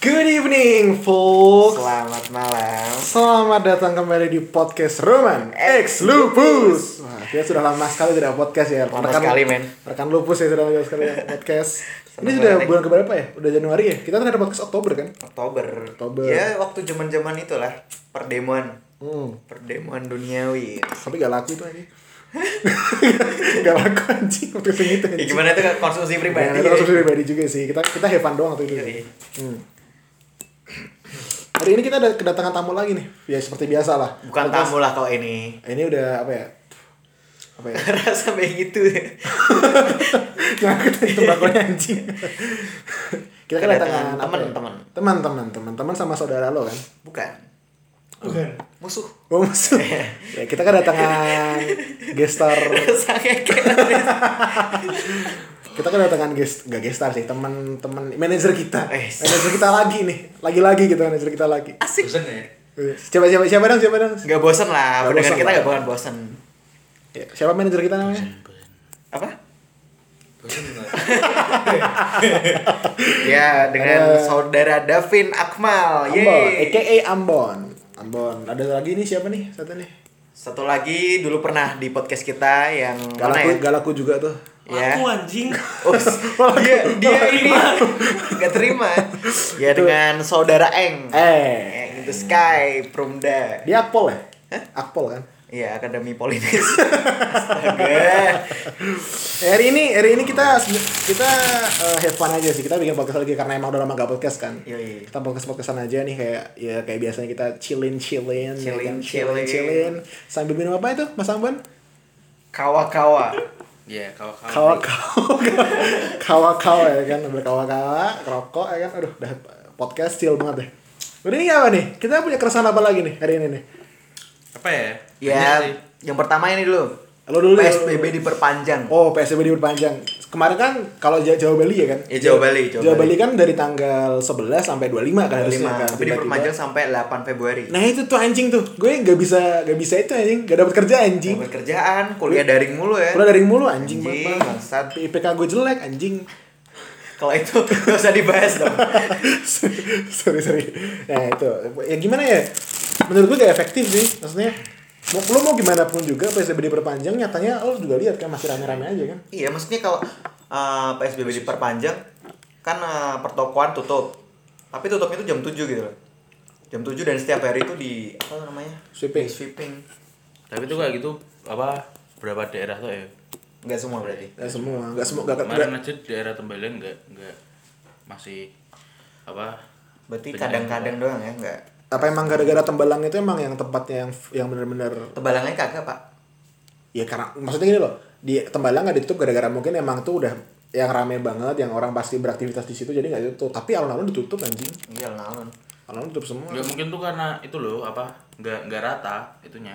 Good evening, folks. Selamat malam. Selamat datang kembali di podcast Roman X Lupus. Wah, kita sudah lama sekali tidak podcast ya. Lama sekali, men. Rekan Lupus ya sudah lama sekali podcast. Ini sudah banget, bulan keberapa ya? Udah Januari ya? Kita kan ada podcast Oktober kan? Oktober. Oktober. Ya waktu zaman-zaman itulah perdemuan. Hmm. Perdemuan duniawi. Tapi gak laku itu aja. gak laku anjing yang itu Ya, gimana itu kan konsumsi pribadi? Ya, konsumsi pribadi juga sih. Kita kita fun doang waktu itu. Yoi. Hmm. Hari ini kita ada kedatangan tamu lagi nih. Ya seperti biasa lah. Bukan Podcast- tamu lah kalau ini. Ini udah apa ya? Apa ya? Rasa kayak gitu. Aja tembakonya anjing. Kita kedatangan apa ya? teman-teman. Teman-teman, teman-teman sama saudara lo kan? Bukan. Bukan. Musuh. Oh, musuh. ya, kita kedatangan gestar kita kedatangan gest gak gestar sih teman-teman manajer kita Eh. manajer kita lagi nih lagi-lagi gitu manajer kita lagi Asik. Bosan ya? siapa siapa siapa dong siapa dong Gak bosan lah. Nggak Pendengar bosan kita lah. gak bakal bosan. Ya, siapa manajer kita namanya Apa? Bosan nggak? Ya dengan Ada- saudara Davin Akmal. Ambon Yeay. aka Ambon Ambon ada lagi nih siapa nih satu nih Satu lagi dulu pernah di podcast kita yang gak mana laku ya? gak laku juga tuh Ya. Aku anjing. Oh, dia dia ini nggak terima. Ya dengan saudara Eng. eh Eng the Sky Prumda. dia akpol ya akpol kan Iya, Akademi Polines. Astaga. Eh, hari ini hari ini kita kita uh, have fun aja sih kita bikin podcast lagi karena emang udah lama gak podcast kan Yoi. kita podcast podcastan aja nih kayak ya kayak biasanya kita chillin chillin ya kan? Chillin, chillin chillin. chillin sambil minum apa itu mas Ambon Kawa-kawa. Iya, kawan-kawan. kawa kawa kawa kawa ya kan berkawa kawa rokok ya kan aduh udah podcast chill banget deh udah ini apa nih kita punya keresahan apa lagi nih hari ini nih Apa ya? Ya, sih. yang pertama ini dulu. lo dulu. PSBB diperpanjang. oh PSBB diperpanjang kemarin kan kalau Ja- Jawa Bali ya kan Ya, Jawa Bali, Jawa Jawa Bali Bali. kan dari tanggal 11 sampai 25 kan harusnya 5. kan Tapi diperpanjang sampai 8 Februari. Nah itu tuh anjing tuh, gue gak bisa gak bisa itu anjing, gak dapat kerja anjing. Dapat kerjaan, kuliah daring mulu ya. Kuliah dari mulu anjing, Anjing, banget. bangsat. IPK gue jelek anjing. Kalau itu gak usah dibahas dong. sorry sorry. Nah itu, ya gimana ya? Menurut gue gak efektif sih, maksudnya. Mau lo mau gimana pun juga PSBB diperpanjang, nyatanya lo juga lihat kan masih rame-rame aja kan. Iya, maksudnya kalau uh, PSBB diperpanjang kan uh, pertokoan tutup. Tapi tutupnya itu jam 7 gitu loh. Jam 7 dan setiap hari itu di apa namanya? Sweeping. Di sweeping. Tapi itu kayak gitu apa berapa daerah tuh ya? Enggak semua berarti. Gak semua, gak semua, gak, Kemarin gak, aja daerah Tembalang enggak enggak masih apa? Berarti kadang-kadang doang ya, enggak. Apa emang gara-gara tembalang itu emang yang tempatnya yang yang benar-benar Tebalangannya kagak, Pak. ya karena maksudnya gini loh di tembalang nggak ditutup gara-gara mungkin emang tuh udah yang rame banget yang orang pasti beraktivitas di situ jadi nggak ditutup tapi alun-alun ditutup anjing Iya, alun alun-alun tutup semua Enggak mungkin tuh karena itu loh apa? Enggak enggak rata itunya.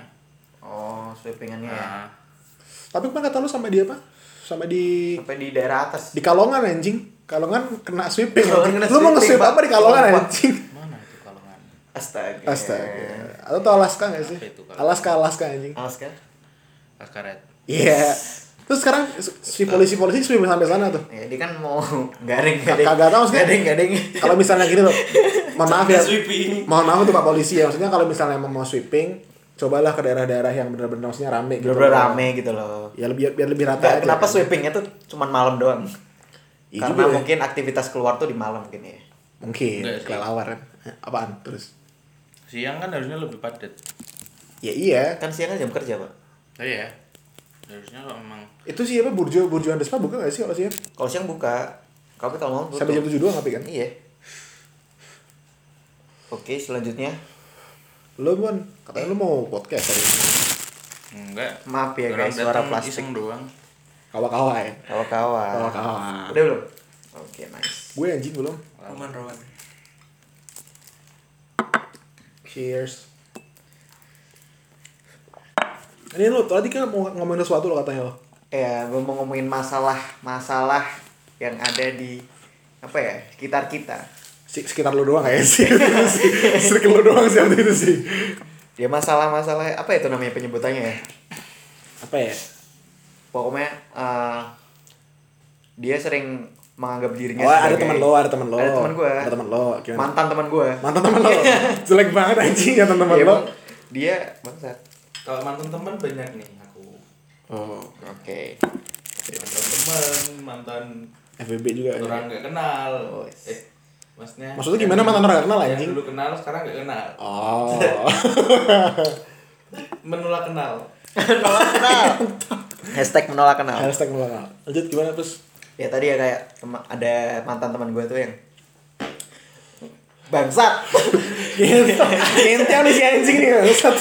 Oh, sweepingannya ya. Nah, tapi kemarin kata lu sama dia apa sama di Sampai di daerah atas. di kalongan anjing kalongan kena sweeping Kalongan kena lu mau nge-sweep apa di kalongan anjing? Astaga. astaga atau tau Alaska nggak sih itu? Alaska Alaska anjing Alas kan? Karet. iya terus sekarang si polisi polisi sweep sampai sana tuh Ya, dia kan mau garing garing. Kagak tahu maksudnya. Garing garing. kalau misalnya gini loh mohon maaf ya Sweeping. mohon maaf untuk pak polisi ya maksudnya kalau misalnya emang mau sweeping cobalah ke daerah-daerah yang benar-benar maksudnya rame gitu Bener-bener rame gitu loh. ya lebih biar lebih rata Nggak, aja kenapa kan. sweepingnya tuh cuman malam doang? Iya Karena juga ya. mungkin aktivitas keluar tuh di malam mungkin ya. mungkin sih. kelelawar kan apaan terus Siang kan harusnya lebih padat. ya iya Kan siang kan jam kerja, Pak. Oh iya. Harusnya kalau memang itu sih apa burjo burjo Andespa buka gak sih kalau siang Kalau siang buka, kalau mau tutup. sampai jam tujuh doang tapi kan Iya. Oke, selanjutnya. lo bon katanya lo mau podcast tadi enggak. Maaf ya Orang guys, suara datang plastik. Iseng doang. kawa-kawa ya Kawa-kawa. kawa-kawa Udah belum? Oke, nice. gue anjing belum Roman Roman. Cheers ini lo tadi kan mau ngomongin sesuatu lo katanya lo Ya, gue mau ngomongin masalah-masalah yang ada di apa ya sekitar kita. Si- sekitar lo doang kayak sih circle lo doang sih waktu itu sih Ya masalah-masalah apa itu namanya penyebutannya ya? apa ya Pokoknya eh, dia sering menganggap dirinya Oh, ada sebagai- teman lo, ada teman lo. ada teman gue Ada teman lo. Gimana? mantan teman gue Mantan teman lo. Jelek banget anjing mantan teman Iya, lo. Dia bangsat Kalau mantan teman banyak nih aku. Oh, oke Mantan teman, mantan FBB juga. ya. orang nggak kenal. Oh, Eh, maksudnya? Maksudnya gimana mantan orang nggak kenal, Yang anjing? dulu kenal sekarang nggak kenal. Oh. Menolak kenal. menolak kenal hashtag menolak kenal Hashtag menolak. Lanjut gimana terus? Ya tadi ya kayak tema- ada mantan teman gue tuh yang bangsat nih si anjing nih bangsat.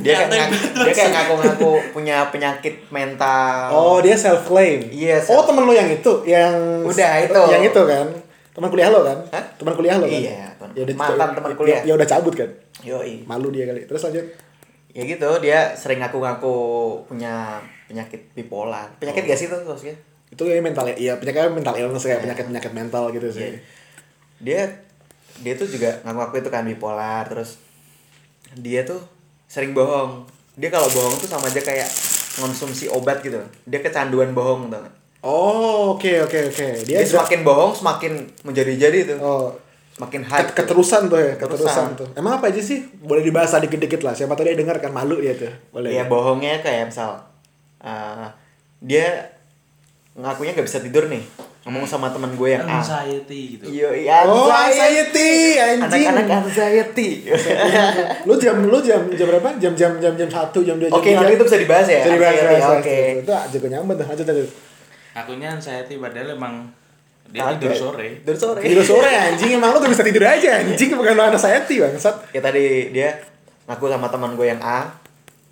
dia kayak ngaku, dia kayak ngaku-ngaku punya penyakit mental Oh, dia self claim. Iya, Oh, self- temen lo yang itu, yang Udah, itu. Yang itu kan. Teman kuliah lo kan? Hah? Teman kuliah lo kan? Iya, Ya udah- mantan ya- teman ya- kuliah. Ya, udah cabut kan? yoi Malu dia kali. Terus lanjut. ya gitu dia sering ngaku-ngaku punya penyakit bipolar penyakit gak sih tuh maksudnya Itu kayak mental ya. Iya, penyakit mental illness kayak penyakit-penyakit mental gitu sih. Iya. dia dia tuh juga ngaku-ngaku itu kan bipolar terus dia tuh sering bohong dia kalau bohong tuh sama aja kayak konsumsi obat gitu dia kecanduan bohong tau gak? Oh, oke oke oke. dia, Dia, semakin bohong semakin menjadi-jadi tuh Oh, semakin ket- hype tuh. keterusan tuh ya, Keterusan. keterusan tuh. Emang apa aja sih? Boleh dibahas dikit-dikit lah. Siapa tahu dia dengar kan malu dia tuh. Boleh. ya bohongnya kayak misal uh, dia ngakunya gak bisa tidur nih ngomong sama teman gue yang A Anxiety gitu. iya iya Oh, anxiety, anjing. anak-anak anxiety lu jam lu jam jam berapa? Jam jam jam jam satu jam dua jam oke tiga? nanti itu bisa dibahas ya Jadi bahas, Anxiety, bahas, oke bahas. Itu jago nyaman tuh. Lanjut lanjut. Akunya anxiety padahal emang dia Kagak. tidur sore. tidur sore Tidur sore anjing emang lu gak bisa tidur aja anjing bukan lu anak anxiety bangsat. ya tadi dia ngaku sama teman gue yang A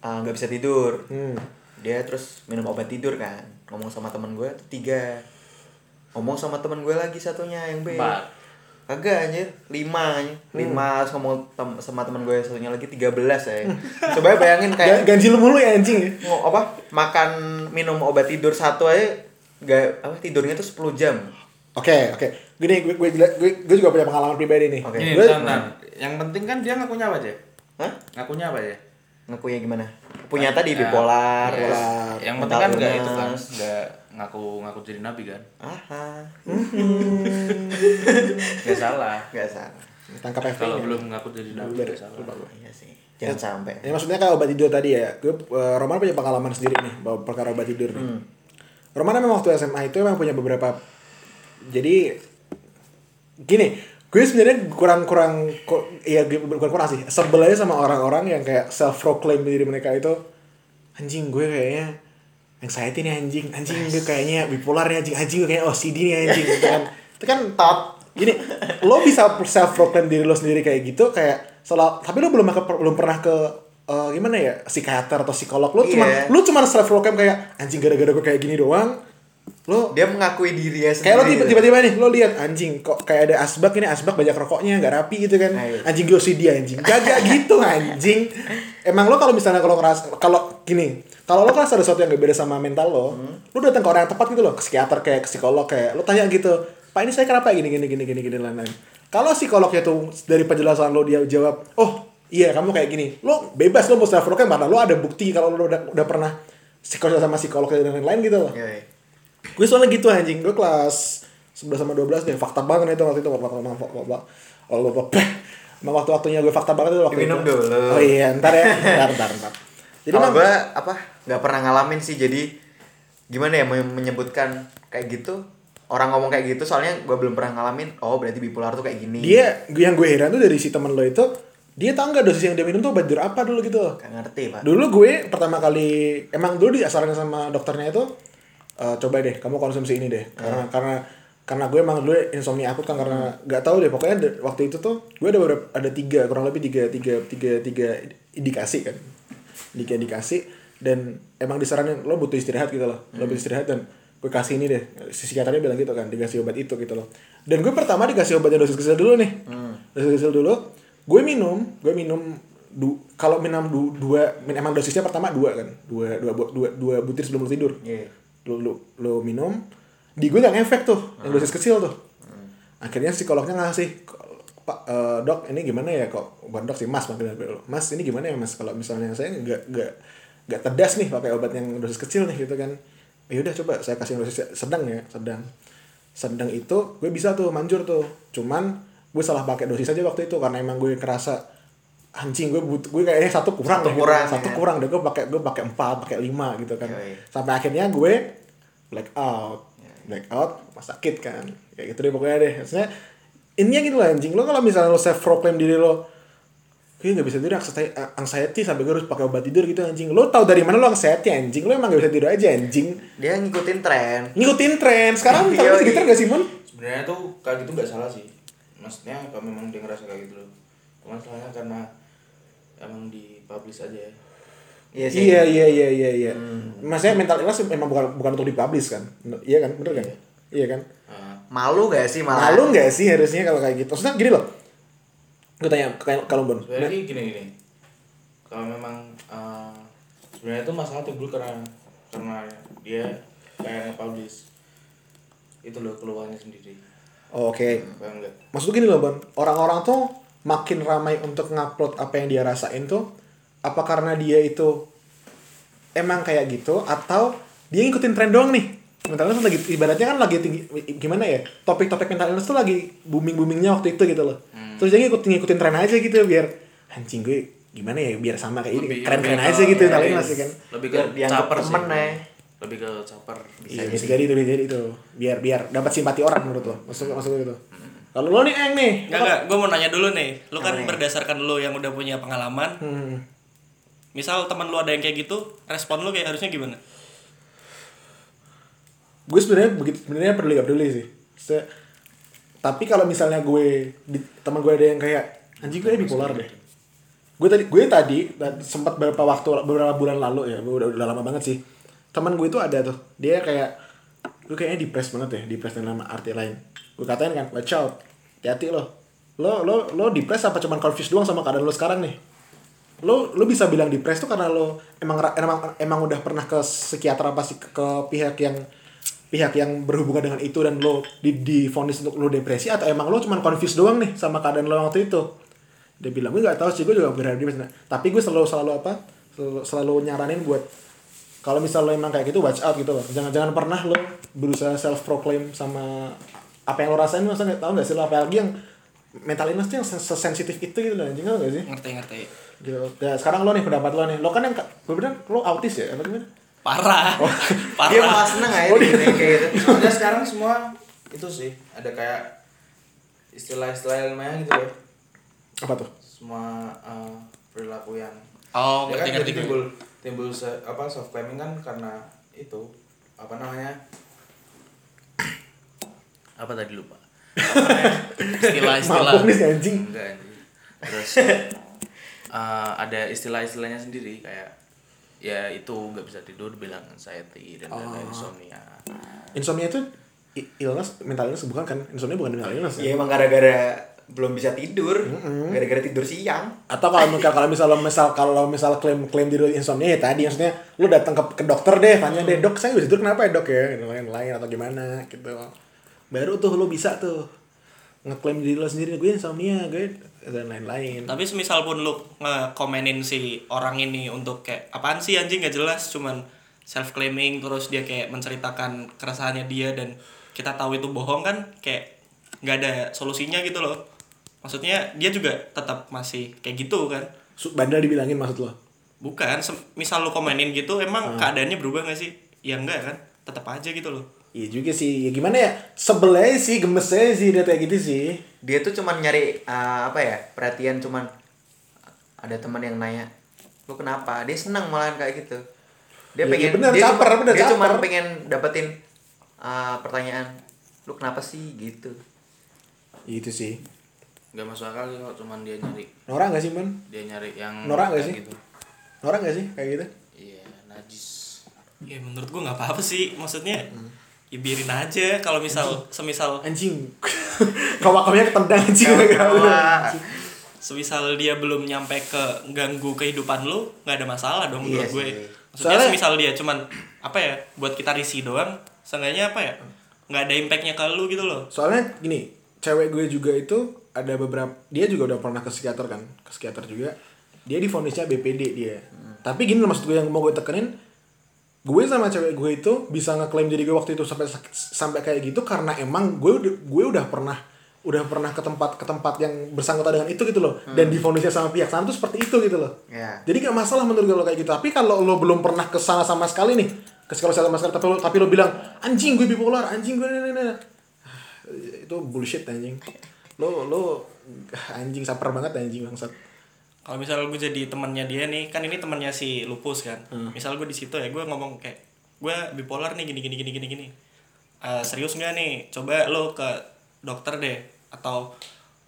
uh, nggak bisa tidur Hmm. dia terus minum obat tidur kan ngomong sama teman gue tuh tiga ngomong sama teman gue lagi satunya yang B Empat. kagak anjir lima anjir. lima terus ngomong tem- sama teman gue yang satunya lagi tiga belas ya coba bayangin kayak ganjil mulu ya anjing ya. mau apa makan minum obat tidur satu aja gak apa tidurnya tuh 10 jam Oke, oke. Gini, gue, gue, gue, gue juga punya pengalaman pribadi nih. Oke. Ini Gue- Yang penting kan dia ngakunya apa aja? Hah? Ngakunya apa ya? ngakunya gimana punya tadi bipolar Ya, terus Yang mental penting kan enggak itu kan, enggak ngaku ngaku jadi nabi kan? aha Enggak salah. nggak salah tangkap efek. Kalau belum ngaku jadi nabi enggak salah. iya sih jangan sampai Ya maksudnya kayak obat tidur tadi ya. Gue eh, Roman punya pengalaman sendiri nih bahwa perkara obat tidur nih. Hmm. Roman memang waktu SMA itu memang punya beberapa jadi gini, gue sebenarnya kurang-kurang ko- ya bukan kurang sih. Sebel aja sama orang-orang yang kayak self proclaim diri mereka itu anjing gue kayaknya anxiety nih anjing, anjing gue kayaknya bipolar nih anjing, anjing gue kayaknya OCD nih anjing gitu kan. Itu kan top gini lo bisa self proclaim diri lo sendiri kayak gitu kayak soal tapi lo belum ke, belum pernah ke eh, gimana ya psikiater atau psikolog lo cuma Iya. lo cuma self proclaim kayak anjing gara-gara gue kayak gini doang lo dia mengakui diri ya kayak lo sendiri. tiba- tiba-tiba nih lo lihat anjing kok kayak ada asbak ini asbak banyak rokoknya nggak rapi gitu kan. Ayo. anjing gue dia anjing. Gagak gitu anjing. Emang lo kalau misalnya kalau ngeras kalau gini kalau lo ngerasa ada sesuatu yang gak beda sama mental lo lo datang ke orang yang tepat gitu loh ke psikiater kayak ke psikolog kayak lo tanya gitu pak ini saya kenapa gini gini gini gini gini lain-lain. Kalau psikolognya tuh dari penjelasan lo dia jawab oh iya kamu kayak gini. Lo bebas lo mau self proclaim karena lo ada bukti kalau lo udah udah pernah psikolog sama psikolog dan lain-lain gitu loh Yoi. Gue soalnya gitu anjing. Gue kelas 11 sama 12 deh. Fakta banget itu waktu itu. Waktu waktu waktu waktu waktu waktu emang waktu waktunya gue fakta banget itu waktu Diminum itu. dulu. oh iya ntar ya. Ntar ntar ntar. Jadi Kalau gue apa nggak pernah ngalamin sih. Jadi gimana ya men- menyebutkan kayak gitu? Orang ngomong kayak gitu soalnya gue belum pernah ngalamin oh berarti bipolar tuh kayak gini. Dia yang gue heran tuh dari si teman lo itu dia tau nggak dosis yang dia minum tuh obat apa dulu gitu? Gak ngerti pak. Dulu gue pertama kali emang dulu diasarin sama dokternya itu "Eh, coba deh kamu konsumsi ini deh. Karena karena karena gue emang dulu insomnia akut kan karena nggak tahu deh pokoknya de- waktu itu tuh gue ada beberapa ada tiga kurang lebih tiga tiga tiga tiga indikasi kan. Tiga indikasi dan emang disaranin lo butuh istirahat gitu loh. Lo butuh istirahat dan gue kasih ini deh. Si psikiaternya bilang gitu kan dikasih obat itu gitu loh. Dan gue pertama dikasih obatnya dosis kecil dulu nih. Dosis kecil dulu gue minum gue minum du, kalau minum du, dua min- emang dosisnya pertama dua kan. Dua dua dua, dua butir sebelum lo tidur. Iya. Lo, lo, lo minum di gue nggak ngefek tuh yang dosis kecil tuh. Akhirnya psikolognya ngasih pak eh, dok ini gimana ya kok? Bukan dok sih mas gue mas ini gimana ya mas? Kalau misalnya saya nggak nggak nggak tedas nih pakai obat yang dosis kecil nih gitu kan. Ya udah coba saya kasih dosis sedang ya sedang. Sedang itu gue bisa tuh manjur tuh. Cuman gue salah pakai dosis aja waktu itu karena emang gue kerasa anjing gue but gue kayaknya satu kurang Satu deh, gitu. kurang, satu ya. kurang deh gue pakai gue pakai empat pakai lima gitu kan Yoi. sampai akhirnya gue black out black out pas sakit kan kayak gitu deh pokoknya deh maksudnya intinya gitu lah anjing lo kalau misalnya lo self proclaim diri lo Gue gak bisa tidur anxiety, anxiety sampai gue harus pakai obat tidur gitu anjing. Lo tau dari mana lo anxiety anjing? Lo emang gak bisa tidur aja anjing. Dia ngikutin tren. Ngikutin tren. Sekarang Yoi. kalian sekitar gak sih, Mon? sebenarnya tuh kayak gitu nggak salah sih maksudnya kalau memang dia ngerasa kayak gitu loh cuman salahnya karena emang dipublish aja ya Iya sih. Iya, iya, iya, iya, iya. Maksudnya mental illness memang bukan bukan untuk dipublish kan? Iya kan? Bener kan? Iya kan? Nah, Malu gak sih malah? Malu gak sih harusnya kalau kayak gitu? Maksudnya gini loh. Gue tanya ke kalau Bon. sebenarnya gini gini kalau memang eh, sebenarnya itu masalah timbul karena karena dia kayak nge-publish itu loh keluhannya sendiri Oh, Oke. nggak Maksud gini loh, Bon. Orang-orang tuh makin ramai untuk ngupload apa yang dia rasain tuh apa karena dia itu emang kayak gitu atau dia ngikutin tren doang nih? Mental illness lagi ibaratnya kan lagi tinggi gimana ya topik-topik mental illness tuh lagi booming boomingnya waktu itu gitu loh. Terus dia ngikutin ngikutin tren aja gitu biar anjing gue gimana ya biar sama kayak ini keren keren aja gitu mental illness ya kan. lebih ke dianggap caper sih. temen, ya. lebih ke caper iya bisa jadi bisa jadi tuh. Biar biar dapat simpati orang menurut lo maksud maksud gue gitu kalau lo nih eng nih. Enggak, enggak, gue mau nanya dulu nih. Lu kan berdasarkan lu yang udah punya pengalaman, hmm. misal teman lu ada yang kayak gitu, respon lu kayak harusnya gimana? gue sebenarnya begitu sebenarnya peduli gak peduli sih. Se- tapi kalau misalnya gue di, teman gue ada yang kayak anjing gue bipolar deh. Gue tadi gue tadi sempat beberapa waktu beberapa bulan lalu ya udah, udah lama banget sih. Teman gue itu ada tuh. Dia kayak gue kayaknya depres banget ya depres dengan arti lain gue katain kan watch out. Hati-hati lo. Lo lo lo depres apa cuman confused doang sama keadaan lo sekarang nih? Lo lo bisa bilang depres tuh karena lo emang emang emang udah pernah ke psikiater apa sih ke, ke pihak yang pihak yang berhubungan dengan itu dan lo di difonis untuk lo depresi atau emang lo cuma confused doang nih sama keadaan lo waktu itu? Dia bilang gue nggak tahu sih gue juga berharap depresi Nah, tapi gue selalu selalu apa selalu, selalu nyaranin buat kalau misal lo emang kayak gitu watch out gitu loh. Jangan jangan pernah lo berusaha self proclaim sama apa yang lo rasain masa nggak tahu nggak sih lo apalagi yang mental illness tuh yang sesensitif itu gitu loh anjing nggak sih Ngerti, ngerti. gitu nah, sekarang lo nih pendapat lo nih lo kan yang gue bilang lo autis ya atau gimana Parah. Parah. Dia malah seneng aja Oh, di kayak gitu. soalnya sekarang semua itu sih ada kayak istilah-istilah ilmiah gitu ya apa tuh semua eh, perilaku yang Oh, ya kan ngerti, ngerti. jadi timbul timbul se- apa self claiming kan karena itu apa namanya apa tadi lupa? Istilah-istilah. mabuk nih si anjing. Enggak anjing. terus eh, ada istilah-istilahnya sendiri kayak ya itu nggak bisa tidur bilang anxiety dan lain-lain insomnia. Insomnia itu illness mental illness bukan kan? Insomnia bukan mental illness Ya? Ya emang gara-gara belum bisa tidur. Gara-gara tidur siang. atau kalau misal kalau misal misal kalau misal klaim klaim diri lo insomnia ya tadi maksudnya lo datang ke, ke dokter deh tanya deh dok saya bisa tidur kenapa ya dok ya? Lain-lain atau gimana gitu baru tuh lo bisa tuh ngeklaim diri lo sendiri gue insomnia gue dan lain-lain Tapi semisal pun lu nge-komenin si orang ini untuk kayak apaan sih anjing gak jelas cuman self claiming terus dia kayak menceritakan keresahannya dia dan kita tahu itu bohong kan kayak nggak ada solusinya gitu loh. Maksudnya dia juga tetap masih kayak gitu kan. Bandel dibilangin maksud lo Bukan, misal lu komenin gitu emang keadaannya berubah gak sih? Ya enggak kan? Tetap aja gitu loh. Iya juga sih, ya gimana ya, sebel aja sih, gemes aja sih, dia kayak gitu sih Dia tuh cuman nyari eh, apa ya? Perhatian cuman ada teman yang nanya, "Lu kenapa?" Dia senang malahan kayak gitu. Dia Ya, pengen ya bener, dia caper, cuma, bener, dia cuman pengen dapetin eh, pertanyaan, "Lu kenapa sih?" gitu. Itu sih nggak masuk akal sih kalau cuman dia nyari Norak gak sih, Man? dia nyari yang Norak nggak kayak sih? gitu Norak gak sih, kayak gitu? iya najis Ya menurut gua nggak apa-apa sih. Maksudnya ya biarin aja kalau misal semisal Anjing Kawak-kawaknya ketendang anjing Wah. semisal dia belum nyampe ke ganggu kehidupan lu nggak ada masalah dong Iya menurut gue sih. maksudnya Soalnya- semisal dia cuman apa ya buat kita risih doang seenggaknya apa ya nggak ada impactnya ke lu gitu loh Soalnya gini, cewek gue juga itu ada beberapa dia juga udah pernah ke psikiater kan, ke psikiater juga. Dia difonisnya BPD dia. Tapi gini loh maksud gue yang mau gue tekenin gue sama cewek gue itu bisa ngeklaim diri gue waktu itu sampai sampai kayak gitu karena emang gue udah gue udah pernah udah pernah ke tempat ke tempat yang bersangkutan dengan itu gitu loh. Dan difonisnya sama pihak sana tuh seperti itu gitu loh. Ya. jadi gak masalah menurut gue kalau kayak gitu. Tapi kalau lo belum pernah ke sana sama sekali nih ke sekolah sama sekali tapi lo, tapi lo bilang anjing gue bipolar anjing gue ini, ini, ini." itu bullshit anjing. Lo lo anjing saper banget anjing bangsat kalau misal gue jadi temannya dia nih kan ini temannya si lupus kan Hmm. misal gue di situ ya gue ngomong kayak gue bipolar nih gini gini gini gini gini Eh, serius nggak nih coba lo ke dokter deh atau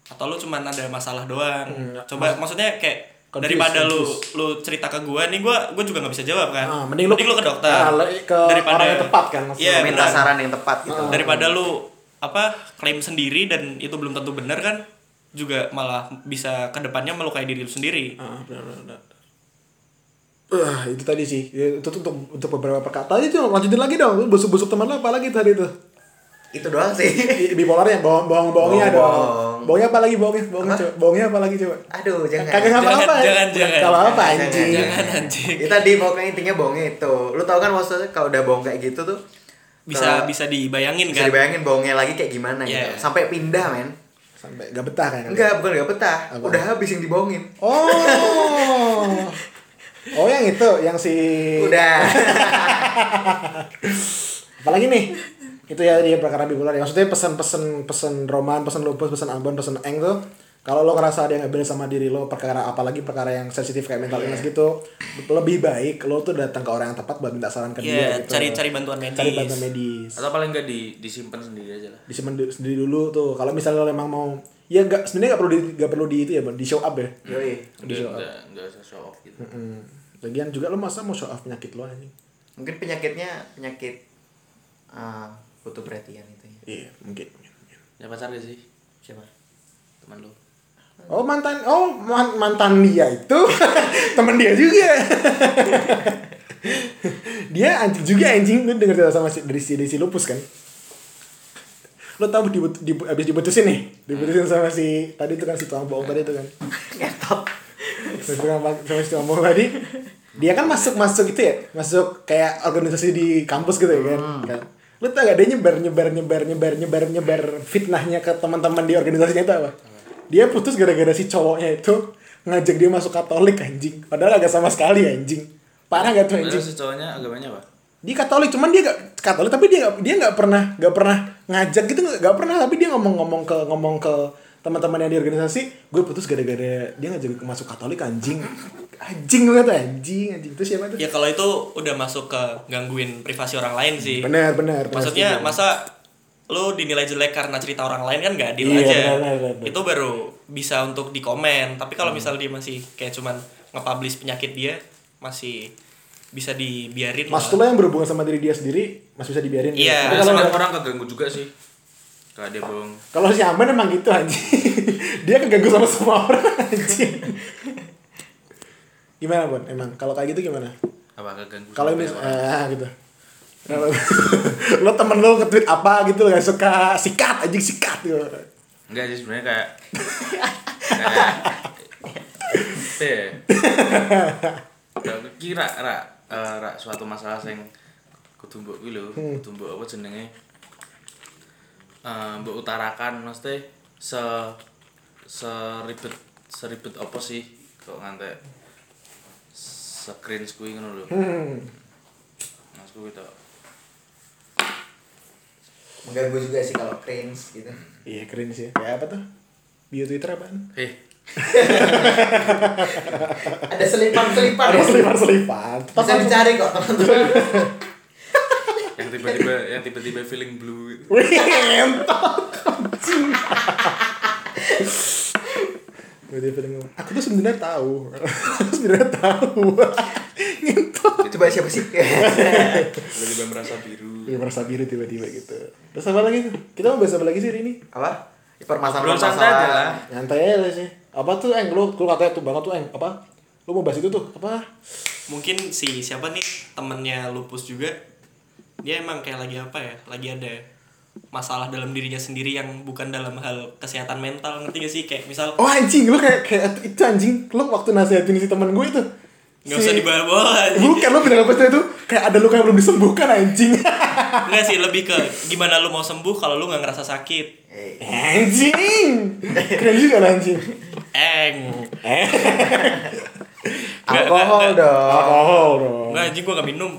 atau lo cuman ada masalah doang Hmm, coba maksudnya kayak Confused, daripada lu confused. lu cerita ke gue nih gue gue juga nggak bisa jawab kan Ah, mending lu- ke dokter Ah, le- ke orang yang tepat kan, maksudnya. iya minta benar. saran yang tepat gitu. Ah. daripada lu apa klaim sendiri dan itu belum tentu benar kan juga malah bisa ke depannya melukai diri lu sendiri Ah, benar benar. benar. Ah, itu tadi sih. Ya, itu tuh untuk untuk beberapa perkataan itu lanjutin lagi dong. Lu busuk-busuk teman lo apa lagi tadi tuh? Itu doang sih. Bi- Bipolarnya bohong bohong bohongnya Bohong. dong. Bohongnya apa lagi bohongnya? Bohongnya Apa? coba. Bohongnya apa lagi coba? Aduh, jangan. Kagak ngapa Jangan, apa ya? jangan, jangan. Kalau apa Jangan, anjing? jangan anjing Itu tadi pokoknya intinya bohongnya itu. Lu tau kan maksudnya kalau udah bohong kayak gitu tuh bisa bisa dibayangin bisa kan dibayangin bohongnya lagi kayak gimana gitu. Iya. Sampai pindah, men. Sampai gak betah kan? Enggak, bukan gak betah. Apa? Udah habis yang dibohongin. Oh. Oh yang itu, yang si Udah. apalagi nih itu ya dia perkara bipolar ya maksudnya pesan-pesan pesan roman pesan lupus pesan ambon pesan eng tuh kalau lo ngerasa ada yang nggak beres sama diri lo perkara apalagi perkara yang sensitif kayak mental illness gitu lebih baik lo tuh datang ke orang yang tepat buat minta saran ke dia Iya, gitu cari cari bantuan medis. cari bantuan medis atau paling enggak di disimpan sendiri aja lah disimpan di- sendiri dulu tuh kalau misalnya lo emang mau ya nggak sebenarnya nggak perlu di nggak perlu di itu ya Bang, di show up ya Yoi. di enggak show up enggak enggak usah show off gitu Mm-mm. lagian juga lo masa mau show off penyakit lo anjing Mungkin penyakitnya penyakit uh, butuh perhatian itu ya. iya mungkin, mungkin, mungkin. ya pacar gak sih Siapa? teman lu Oh mantan, oh man- mantan dia itu teman dia juga. dia anjing juga anjing lu denger cerita sama si, dari si dari si lupus kan. Lo tau dibut, dibu- abis diputusin nih, diputusin sama si tadi itu kan si tukang bohong tadi itu kan. Si tukang sama si tukang bohong tadi. Dia kan masuk masuk itu ya, masuk kayak organisasi di kampus gitu ya kan. kan. Lu tau gak dia nyebar nyebar nyebar nyebar nyebar nyebar fitnahnya ke teman-teman di organisasinya itu apa? Dia putus gara-gara si cowoknya itu ngajak dia masuk Katolik anjing. Padahal agak sama sekali anjing. Parah gak tuh Padahal anjing? si cowoknya agamanya apa Dia Katolik cuman dia gak Katolik tapi dia gak, dia nggak pernah nggak pernah ngajak gitu nggak nggak pernah tapi dia ngomong-ngomong ke ngomong ke teman-teman yang di organisasi gue putus gara-gara dia ngajak masuk Katolik anjing anjing banget tuh anjing anjing itu siapa tuh Ya kalau itu udah masuk ke gangguin privasi orang lain sih. benar benar Maksudnya setuju. masa lo dinilai jelek karena cerita orang lain kan gak adil Iya, aja. benar, benar, benar. Itu baru bisa untuk dikomen. Tapi Hmm. kalau misal dia masih kayak cuman nge-publish penyakit dia masih bisa dibiarin maksud lo yang berhubungan sama diri dia sendiri masih bisa dibiarin Iya. Tapi Biasanya kalau kan orang keganggu juga sih kalau dia bohong kalau si Aman emang gitu anjing dia keganggu sama semua orang anjing gimana Bon emang kalau kayak gitu gimana apa keganggu kalau mis orang? ah gitu lo temen lo nge-tweet apa gitu gak suka sikat anjing sikat gitu. Enggak sih sebenarnya kayak kayak eh Gak kira ra eh, ra suatu masalah sing kuwi lho Hmm. kudu mbok apa jenenge? Eh mbok utarakan mesti se seribet seribet apa sih? Kok ngantek screen kuwi ngono lho. Hmm. Mas kuwi tok Mengganggu juga sih kalau cringe gitu. iya keren sih kayak apa tuh bio twitter apaan eh Ada selipan-selipan. ada ya? selipan selipan Bisa dicari kok teman-teman. yang tiba-tiba yang tiba-tiba feeling blue gitu. Aku tuh sebenarnya tahu. Aku sebenarnya tahu. Ngentot. Coba siapa sih? tiba-tiba merasa biru Dia merasa biru tiba-tiba gitu. Terus apa lagi tuh? Kita mau bahas apa lagi sih hari ini? Apa? Belum Permasalahan santai aja lah Nyantai aja sih. Apa tuh Eng? Lu, lu katanya tuh banget tuh Eng. Apa? Lu mau bahas itu tuh? Apa? mungkin si siapa nih temennya lupus juga dia emang kayak lagi apa ya lagi ada masalah dalam dirinya sendiri yang bukan dalam hal kesehatan mental ngerti gak sih kayak misal Oh anjing, lu kayak kayak itu anjing. Lu waktu nasihatin si temen gue itu. Nggak usah dibawa-bawa anjing. Bukan lo bilang apa sih itu? Kayak ada luka yang belum disembuhkan anjing. Enggak sih, lebih ke gimana lu mau sembuh kalau lu nggak ngerasa sakit. Eh, anjing. Keren juga lah anjing. Eng. Eh, Nggak, alkohol dong. alkohol dong. Nggak anjing gua nggak minum.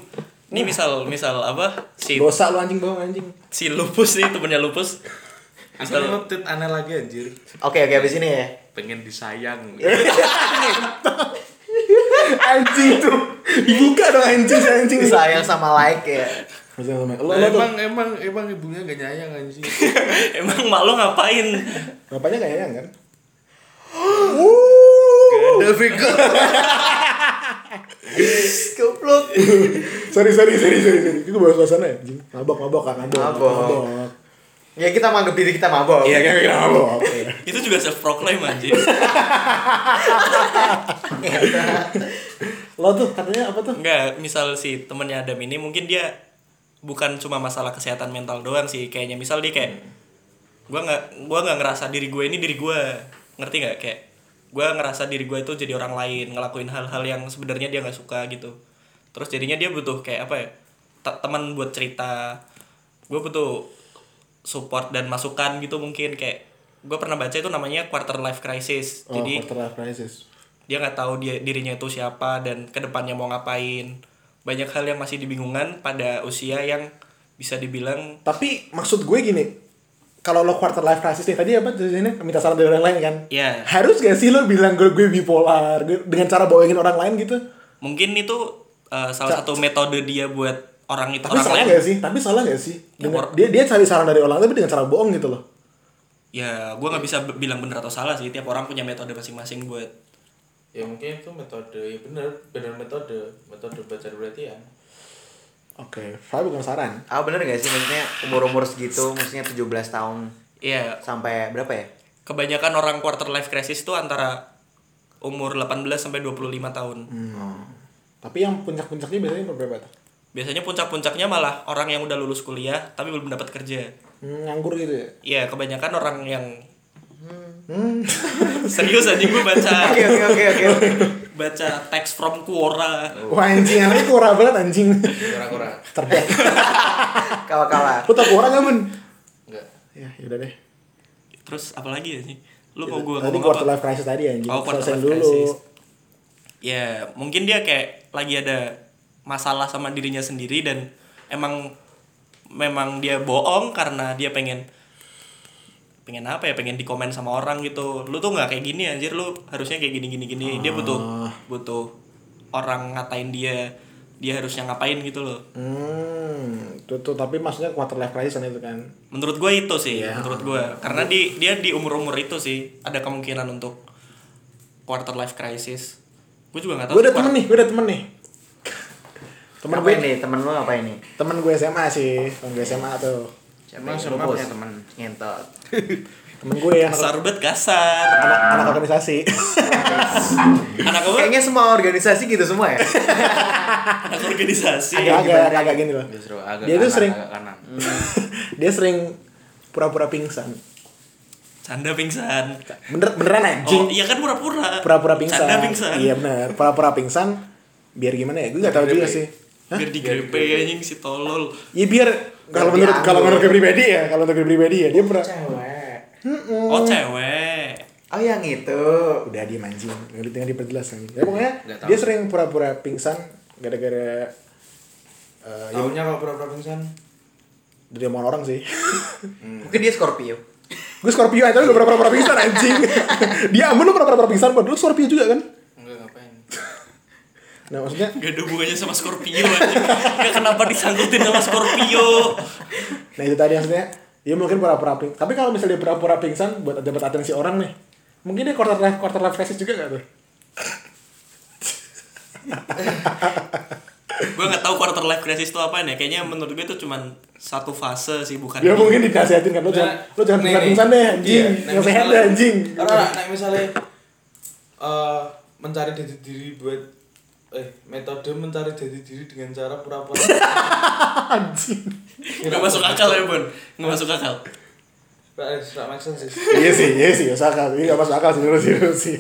Ini misal misal apa si Dosa lu anjing bawang anjing. si lupus nih temennya lupus. Aku Misal ngetit aneh lagi anjir. Oke oke abis ini ya. Pengen disayang. Anjing tuh. Dibuka dong anjing anjing. Sayang sama like ya. Lo, lo Lah, tuh. emang emang emang ibunya gak nyayang anjing. emang mak lo ngapain? Bapaknya kayaknya kan? Ada Viko. Goblok. sorry sorry sorry sorry sorry. Itu bawa suasana ya anjing. Mabok mabok kan mabok. Mabok. Ya kita menganggap diri kita mabok. Iya kan kita mabok. Itu juga self proclaim anjing. Lo tuh katanya apa tuh? Enggak, misal si temennya Adam ini mungkin dia bukan cuma masalah kesehatan mental doang sih kayaknya misal dia kayak gua nggak gua nggak ngerasa diri gue ini diri gue ngerti nggak kayak gua ngerasa diri gue itu jadi orang lain ngelakuin hal-hal yang sebenarnya dia nggak suka gitu terus jadinya dia butuh kayak apa ya te- teman buat cerita gue butuh support dan masukan gitu mungkin kayak gue pernah baca itu namanya quarter life crisis Oh, jadi quarter life crisis. dia nggak tahu dia dirinya itu siapa dan ke depannya mau ngapain banyak hal yang masih dibingungan pada usia yang bisa dibilang Tapi maksud gue gini, kalau lo quarter life crisis nih tadi apa ini minta saran dari orang lain kan? ya Harus gak sih lo bilang gue gue bipolar dengan cara bohongin orang lain gitu? mungkin itu uh, salah satu metode dia buat orang itu Tapi orang salah lain gak sih? Tapi salah gak sih? Ya, Dengan, or- dia dia cari saran dari orang lain tapi dengan cara bohong gitu loh. ya gue nggak bisa bilang benar atau salah sih tiap orang punya metode masing-masing buat Ya mungkin itu metode ya bener bener metode metode baca perhatian. Oke, saya bukan saran. Ah bener gak sih maksudnya umur-umur segitu maksudnya 17 tahun ya sampai berapa ya? kebanyakan orang quarter life crisis itu antara umur 18 sampai 25 tahun Tapi yang puncak-puncaknya biasanya umur berapa tuh? Biasanya puncak-puncaknya malah orang yang udah lulus kuliah tapi belum dapat kerja Hmm, nganggur gitu ya? ya kebanyakan orang yang Hmm. serius aja gue baca Oke oke oke oke. baca teks from Quora Wah anjing, anaknya kurang banget anjing. Kura-kura. Cerdas. Kalah-kalah. Lo tau kurang gak, Men? Enggak. Ya, yaudah deh. terus apa lagi ya sih lu mau gue tadi ngomong quarter apa life crisis tadi anjing. Oh, quarter life dulu. crisis. ya mungkin dia kayak lagi ada masalah sama dirinya sendiri dan emang memang dia bohong karena dia pengen pengen apa ya pengen dikomen sama orang gitu lu tuh nggak kayak gini anjir lu harusnya kayak gini gini gini dia butuh Ah. butuh orang ngatain dia dia harusnya ngapain gitu loh Hmm, itu tuh tapi maksudnya quarter life crisis kan itu kan. menurut gue itu sih Iya. menurut gue karena di dia di umur umur itu sih ada kemungkinan untuk quarter life crisis gue juga nggak tahu Gue ada temen nih, gue ada temen nih. Temen gue nih? Temen lu ngapain nih? temen gue SMA sih, temen gue SMA tuh. Lu sama punya temen ngentot. Temen gue yang kasar banget kasar anak anak organisasi. anak apa Kayaknya semua organisasi gitu semua ya. anak organisasi agak agak agak gini loh. Justru agak Dia tuh sering agak kanan. dia sering pura-pura pingsan. canda pingsan Bener beneran oh anjing. iya kan pura-pura Pura-pura pingsan. canda pingsan Iya bener, pura-pura pingsan. Biar gimana ya? Gue gak tahu juga sih. Hah? biar digrepe anjing si tolol Ya biar kalau menurut kalau menurut gue pribadi ya, kalau untuk gue pribadi ya dia pura Cewek. oh cewek Oh yang itu. udah dia nggak tinggal diperjelas lagi ya pokoknya Nggak tahu. dia sering pura-pura pingsan gara-gara eh, ya Taunya kalau pura-pura pingsan. dari omongan orang sih Mungkin dia Scorpio. gue Scorpio aja gue pura-pura pingsan anjing dia aman lu pura-pura pingsan buat lu Scorpio juga kan. Nah maksudnya gak ada hubungannya sama Scorpio anjing. Gak kenapa disangkutin sama Scorpio. Nah itu tadi maksudnya dia mungkin pura-pura pingsan tapi kalau misalnya dia pura-pura pingsan buat dapat atensi orang nih mungkin dia quarter life quarter life crisis juga gak tuh? Gue nggak tahu quarter life crisis itu apa ya kayaknya menurut gue itu cuman satu fase sih bukan dia mungkin dinasihatin kan lu jangan lu jangan Nih, pingsan nih. pingsan deh anjing. Iya, nah, sehat deh anjing. Karena nah, misalnya eh mencari jati diri buat eh metode mencari jati diri dengan cara pura-pura anjing nggak masuk akal ya bun nggak masuk akal sih. iya sih iya sih masuk akal ini gak masuk akal sih sih dulu sih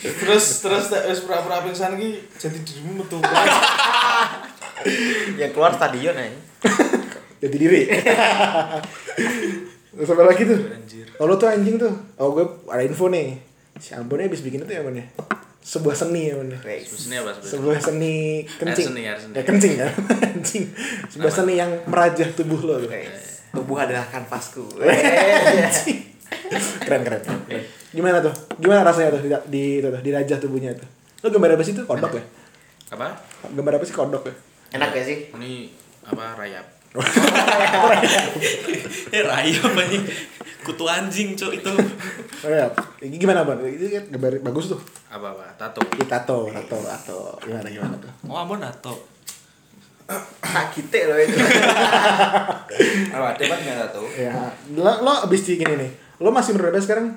terus terus tak wis pura-pura pingsan ki jadi dirimu metu yang keluar stadion aja Jadi diri. Terus apa lagi tuh? Anjir. Oh tuh anjing tuh. Oh gue ada info nih. Si Ambonnya habis bikin itu ya Ambon ya? Sebuah seni ya ya? Apa sebenarnya? Sebuah seni kencing. Air seni, air seni. Ya kencing ya. anjing. Sebuah seni yang merajah tubuh lo tuh. tubuh adalah kanvasku keren, keren keren. Gimana tuh? Gimana rasanya tuh di, di itu tuh, dirajah tubuhnya tuh? Lo gambar apa sih tuh? Kodok ya? Apa? Gambar apa sih kodok ya? enak gak sih Ini apa rayap? eh raya apa nih kutu anjing cok itu Oh ya, ini gimana bang? Itu kan gambar bagus tuh. Apa apa? Tato. Ini tato, tato, tato. Gimana gimana tuh? oh ampun nato tak kita loh itu Apa? Depan nggak tato? Ya, lo, lo abis di gini nih. Lo masih berapa sekarang?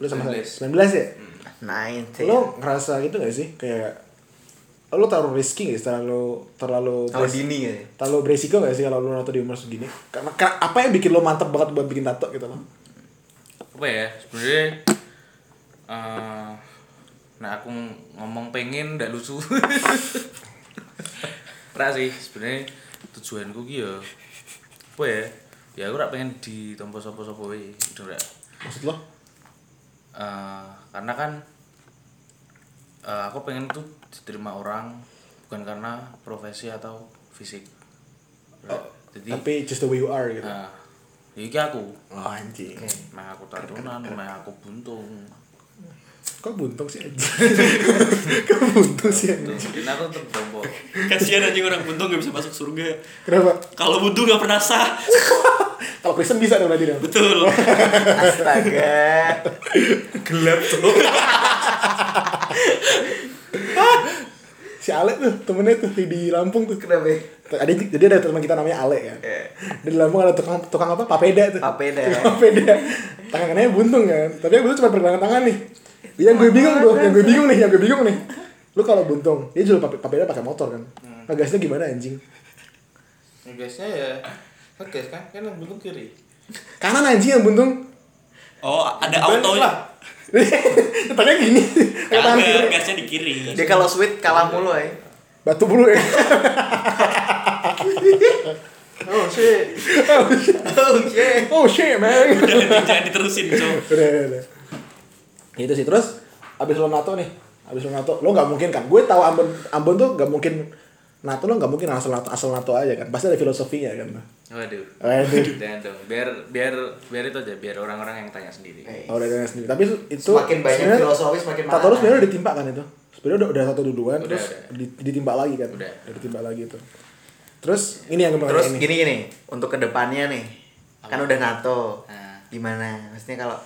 Lo sama saya? 19. 19 ya? nine Lo ngerasa gitu gak sih? Kayak lo terlalu risky gak sih? Terlalu terlalu beres- dini ya terlalu beresiko gak sih kalau lo nato di umur segini? Karena, karena apa yang bikin lo mantep banget buat bikin tato gitu lo? Apa ya? Sebenarnya eh nah aku ngomong pengen ndak lucu. Ora sih, sebenarnya tujuanku ki ya apa ya? Ya aku ora pengen ditompo sapa-sapa wae, udah ora. Maksud lo? Eh, karena kan eh, aku pengen tuh diterima orang bukan karena profesi atau fisik. Jadi Tapi just the way you are gitu. nah, iki aku, Oh anjing. mah aku tatunan, mah aku buntung. Kok buntung sih anjing? Kok buntung sih Tuh, anjing? jadi aku tertompo. kasihan anjing orang buntung gak bisa masuk surga Kenapa? kalau buntung gak pernah sah Kalau Kristen bisa dong berarti dong. betul astaga Gelap tuh. Si Ale tuh temennya tuh di Lampung tuh. kenapa ya? Ada jadi ada teman kita namanya Ale kan. Eh. Di Lampung ada tukang tukang apa? Papeda tuh. Papeda. Tukang papeda. Tangannya buntung kan. Tapi yang buntung cuma pergelangan tangan nih. Yang gue bingung tuh, yang gue bingung nih, yang gue bingung nih. Lu kalau buntung, dia jual pape- papeda pakai motor kan. Ngegasnya gimana anjing? Guysnya ya ngegas kan, kan yang buntung kiri. Kanan anjing yang buntung. oh ada auto lah. Tanya gini. Tangan kiri. gasnya di kiri dia kalau sweet kalah mulu ya Batu bulu ya. Oh shit. oh shit Oh shit man. udah jangan diterusin cok udah, udah, udah. Itu sih terus abis lo nato nih, abis lo nato, lo nggak mungkin kan? Gue tahu Ambon, Ambon tuh nggak mungkin nato lo nggak mungkin asal nato asal nato aja kan? Pasti ada filosofinya kan? Waduh. Waduh. Jangan dong. Biar biar biar itu aja, biar orang-orang yang tanya sendiri. Oh, udah ada sendiri. Tapi itu- Semakin banyak filosofi, semakin mahal. lo sebenarnya udah ditimpa kan itu. Sebenarnya udah udah satu duluan Udah, terus udah. di- ditimpa lagi kan? Udah. ditimpa lagi itu. Terus ini yang terus tanya ini. gini gini untuk ke depannya nih kan udah nato Nah. gimana maksudnya kalau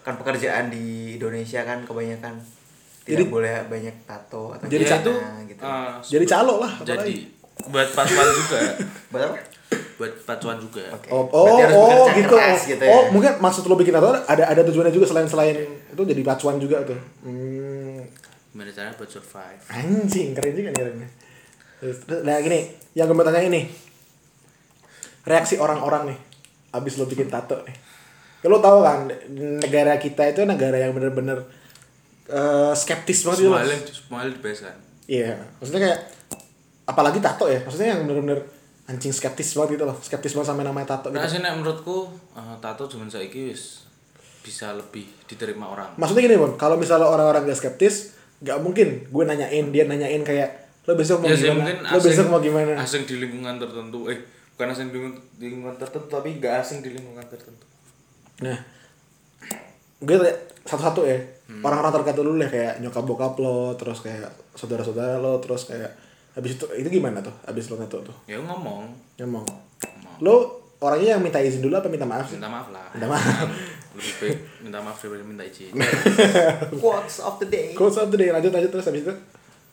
kan pekerjaan di Indonesia kan kebanyakan tidak Jadi- boleh banyak tato atau Jadi itu gitu eh, Jadi calo lah. jadi apalagi. buat pacuan juga. buat apa buat pacuan juga. Oke. Oh, oh, oh bekerja gitu. keras gitu ya. Oh, mungkin maksud lo bikin tato ada ada tujuannya juga selain selain itu jadi pacuan juga tuh. Hmm, Gimana caranya buat survive? anjing keren juga nih terus, Nah gini, yang gue mau tanya ini reaksi orang-orang nih abis lo bikin tato nih. Ya, lo tau kan negara kita itu negara yang bener-bener eh, skeptis banget gitu loh. Smile smile the best kan. Iya, maksudnya kayak apalagi tato ya, maksudnya yang bener-bener anjing skeptis banget gitu loh, skeptis banget sama namanya tato gitu. Nah, sih menurutku eh, tato zaman saiki wis bisa lebih diterima orang. Maksudnya gini Bon, kalau misalnya orang-orang gak skeptis, gak mungkin gue nanyain dia nanyain kayak lo besok mau ya gimana, mungkin lo besok mau gimana. asing di lingkungan tertentu eh bukan asing di lingkungan, di tertentu tapi gak asing di lingkungan tertentu Nah, gue satu-satu ya, Hmm. orang-orang terdekat dulu deh kayak nyokap bokap lo, terus kayak saudara-saudara lo, terus kayak habis itu itu gimana tuh, habis lo tato tuh, ya ngomong ngomong. ngomong Lo orangnya yang minta izin dulu apa minta maaf sih? minta maaf lah Minta maaf. lebih baik minta maaf daripada minta izin quotes of the day Quotes of the day, lanjut lanjut terus habis itu.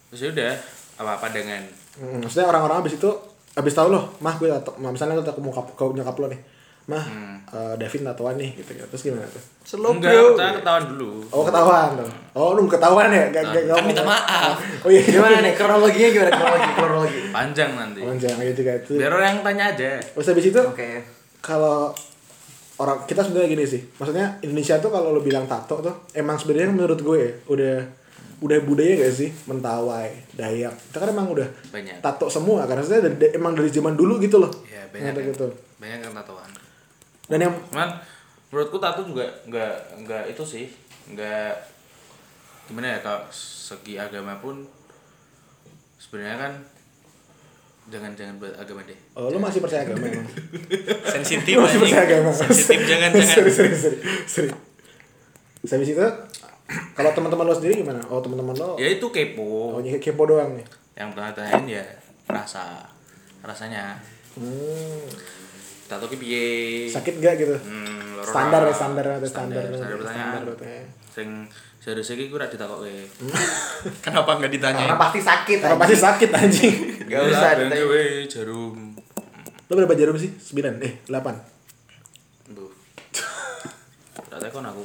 terus ya udah apa apa dengan Hmm, maksudnya orang-orang abis itu abis tahu loh, mah gue tato, mah misalnya lo tato mau kap, ke nyokap lo nih, mah eh, Davin tatoan nih gitu, gitu. terus gimana tuh? slow enggak bro. kita ketahuan dulu. Oh ketahuan tuh, oh lu ketahuan ya, gak, gak, kan minta maaf. Oh iya, gimana nih? Kronologinya gimana? Kronologi kronologi. Panjang nanti. Oh, jangan gitu juga. Itu. biar orang yang tanya aja. Terus habis itu oke. kalau orang kita sebenarnya gini sih. Maksudnya Indonesia tuh kalau lo bilang tato tuh emang sebenarnya menurut gue ya, udah udah budaya gak sih? Mentawai dayak. Kita kan emang udah Banyak. tato semua karena saya dari, emang dari zaman dulu gitu loh. Ya banyak kan. gitu. Banyak kan tatoan dan yang cuman menurutku tato juga nggak nggak itu sih nggak gimana ya kalau segi agama pun sebenarnya kan jangan jangan buat agama deh. Oh, lo masih percaya agama emang? Sensitif Lo masih percaya agama? Sensitif jangan jangan. sorry sorry sorry. Sorry habis itu kalau teman-teman lo sendiri gimana? Oh teman-teman lo ya itu oh kepo nyek- kepo doang nih. Yang pernah tanyain ya rasa rasanya. Hmm. Tato ki piye? Sakit gak gitu? Hmm, standar ya standar atau standar. Standar pertanyaan. pertanyaan. sing seharusnya ki ora ditakoke kenapa nggak ditanya? Karena pasti sakit. karena pasti sakit anjing. Gak usah ditanya. jarum. Lo berapa jarum sih? 9 eh 8 Duh. Tak tekon aku.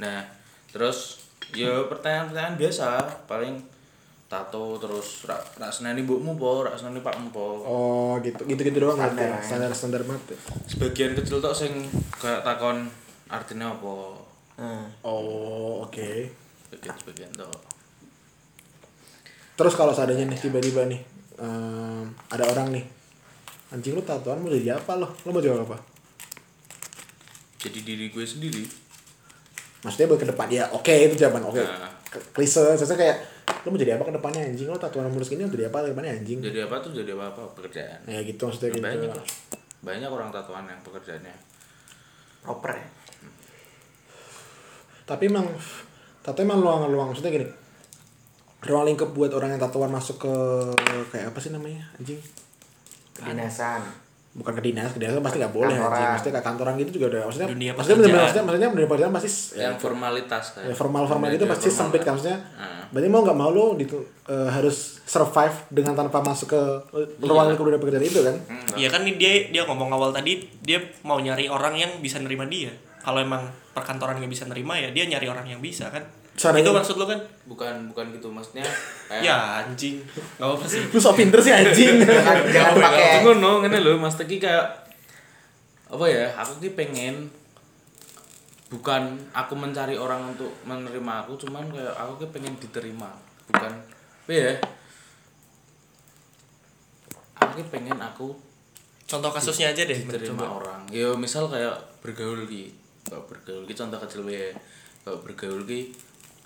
Nah, terus ya pertanyaan-pertanyaan biasa, paling tato terus rak rak seneni mbokmu po, rak seneni pakmu po. oh gitu gitu gitu doang Standar, standar ya. standar standar banget ya. Sebagian kecil tok sing kayak takon artinya apa. Nah, oh oke Sebagian sebagian tok. terus kalau seadanya nih tiba-tiba nih em, ada orang nih anjing lu tatoan mau jadi apa lo lo mau jawab apa Jadi diri gue sendiri. maksudnya buat ke depan ya oke itu jawaban oke Nah. K- klise sesuatu kayak lo mau jadi apa ke depannya anjing lo tatoan mulus gini jadi apa ke depannya anjing Jadi apa tuh jadi apa apa pekerjaan. ya gitu maksudnya gitu Banyak lah. Banyak orang tatoan yang pekerjaannya. proper ya. tapi emang tato emang luang-luang maksudnya gini ruang lingkup buat orang yang tatoan masuk ke kayak apa sih namanya anjing Kedinasan. Bukan ke dinas ke dinas pasti nggak boleh Kantoran. anjing maksudnya kayak kantoran gitu juga udah maksudnya Dunia maksudnya bener-bener pekerjaan. maksudnya maksudnya dunia pekerjaan pasti ya, Yang formalitas kan. ya, formal formal gitu Dunia pasti formal sempit lah. kan maksudnya Nah. berarti mau nggak mau lo gitu eh, harus survive dengan tanpa masuk ke ruang lingkup dunia pekerjaan itu kan Hmm, Iya kan nih dia dia ngomong awal tadi dia mau nyari orang yang bisa nerima dia. Kalau emang perkantoran nggak bisa nerima ya dia nyari orang yang bisa kan. Caranya- Itu maksud lo kan? bukan bukan gitu maksudnya kayak Ya anjing. Gak apa sih. lu so pinter sih anjing Jangan jangan pakai Tunggu no, ngene lho Mas Teki kayak apa ya? Aku ki pengen bukan aku mencari orang untuk menerima aku, cuman kayak aku ki pengen diterima, bukan apa ya? Aku ki pengen aku Contoh kasusnya aja deh. diterima coba. orang. Ya misal kayak bergaul ki, kalau bergaul ki contoh kecil. Kalau bergaul ki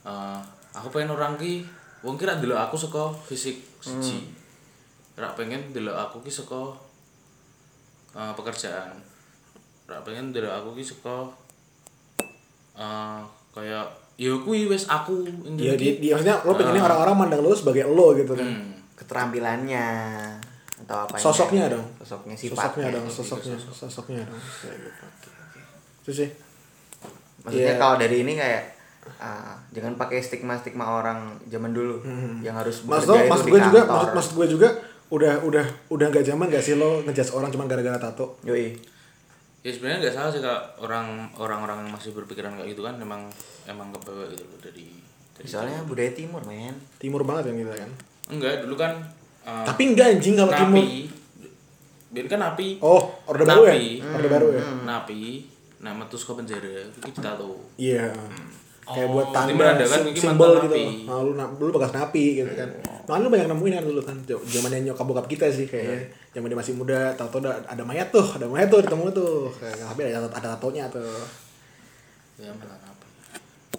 eh, aku pengen orang ki wong kira delok aku saka fisik siji. Rak pengen delok aku ki saka eh, pekerjaan. Rak pengen delok aku ki saka eh kayak ya kuwi wis aku ya di, di maksudnya lo pengennya orang-orang mandang lo sebagai lo gitu kan Hmm. keterampilannya atau apa Sosoknya dong. sosoknya sosoknya sifatnya dong sosoknya sosoknya dong kayak gitu itu sih maksudnya Iya. kalau dari ini kayak ah, jangan pakai stigma stigma orang zaman dulu yang harus maksud bekerja itu maksud di gue juga maksud, maksud gue juga udah udah udah nggak zaman gak sih lo ngejudge orang cuma gara-gara tato? Yoi. ya sebenarnya nggak salah sih kak. Orang orang-orang yang masih berpikiran kayak gitu kan emang emang kebawa gitu loh dari, dari soalnya budaya timur men. Timur banget yang kita kan? Enggak dulu kan uh, tapi enggak anjing kalau timur. Napi biar kan napi. Oh orde baru ya? Napi. orde baru ya? Napi. Nah metu saka penjara iki ditato iya kayak buat Jadi tanda ini simbol gitu napi. nah, lu lu bekas napi gitu kan. Nah, lu banyak nemuin kan dulu kan. Zamannya nyokap bokap kita sih kayak zaman dia masih muda tato ada ada mayat tuh ada mayat tuh ketemu tuh. Kayak tapi ada ada tatonya tuh. Ya napi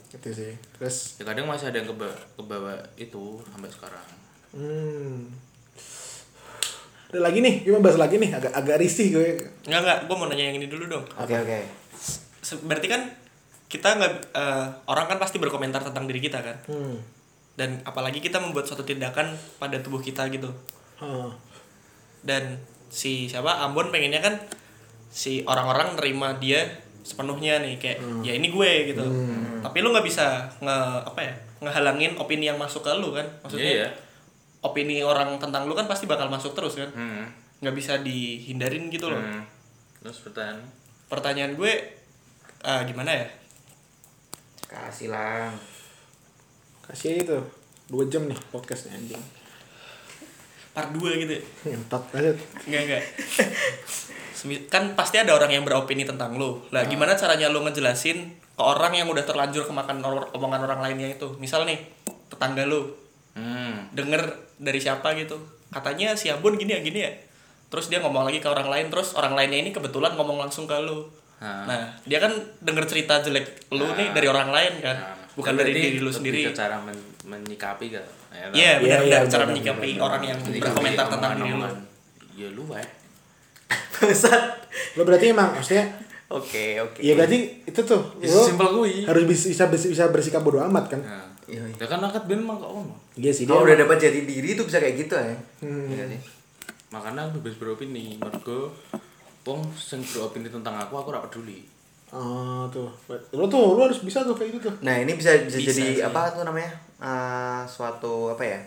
gitu sih. Terus? Ya kadang masih ada yang keba kebawa itu sampai sekarang. Hmm. Ada lagi nih gimana bahas lagi nih? Agak agak risih gue. Enggak enggak, gua mau nanya yang ini dulu dong. oke oke. Se- Berarti kan kita nggak eh, orang kan pasti berkomentar tentang diri kita kan. hmm Dan apalagi kita membuat suatu tindakan pada tubuh kita gitu. Hah. Dan si siapa Ambon pengennya kan si orang-orang nerima dia sepenuhnya nih kayak ya ini gue gitu. Tapi lu nggak bisa nge apa ya ngehalangin opini yang masuk ke lu kan. Maksudnya Iya, iya. opini orang tentang lu kan pasti bakal masuk terus kan. hmm. Nggak bisa dihindarin gitu loh. hmm. terus pertanyaan Pertanyaan gue ah, gimana ya? Kasih lang. Kasih itu. Dua jam nih podcastnya anjing. Part 2 gitu ya? ngentot lanjut Enggak enggak. Kan pasti ada orang yang beropini tentang lu. Lah gimana caranya lu ngejelasin ke orang yang udah terlanjur kemakan omongan orang lainnya itu? Misal nih tetangga lu. Hmm. Denger dari siapa gitu. Katanya si Abun gini ya gini ya. Terus dia ngomong lagi ke orang lain terus orang lainnya ini kebetulan ngomong langsung ke lu Ah. nah dia kan denger cerita jelek lu nih dari orang lain kan Nah, bukan dari berarti diri lu sendiri cara men- menyikapi kan ya, iya Iya, benar iya, benar cara menyikapi orang yang berkomentar tentang diri lu ya lu eh Bangsat. Lo berarti emang maksudnya Oke, oke. ya berarti itu tuh Ya, lo simpel kui. harus bisa bisa bisa bersikap bodo amat kan. nah Iya, iya. ya kan angkat ben mah kok ngono Iya sih dia. Kalau udah dapat jati diri tuh bisa kayak gitu ya. Hmm. Iya sih. makanya bebas beropini mergo wong sing beropini tentang aku aku ora peduli Oh tuh. Lo tuh lo harus bisa tuh kayak gitu tuh. Nah, ini bisa bisa, Bisa jadi sih. apa tuh namanya? Eh, suatu apa ya?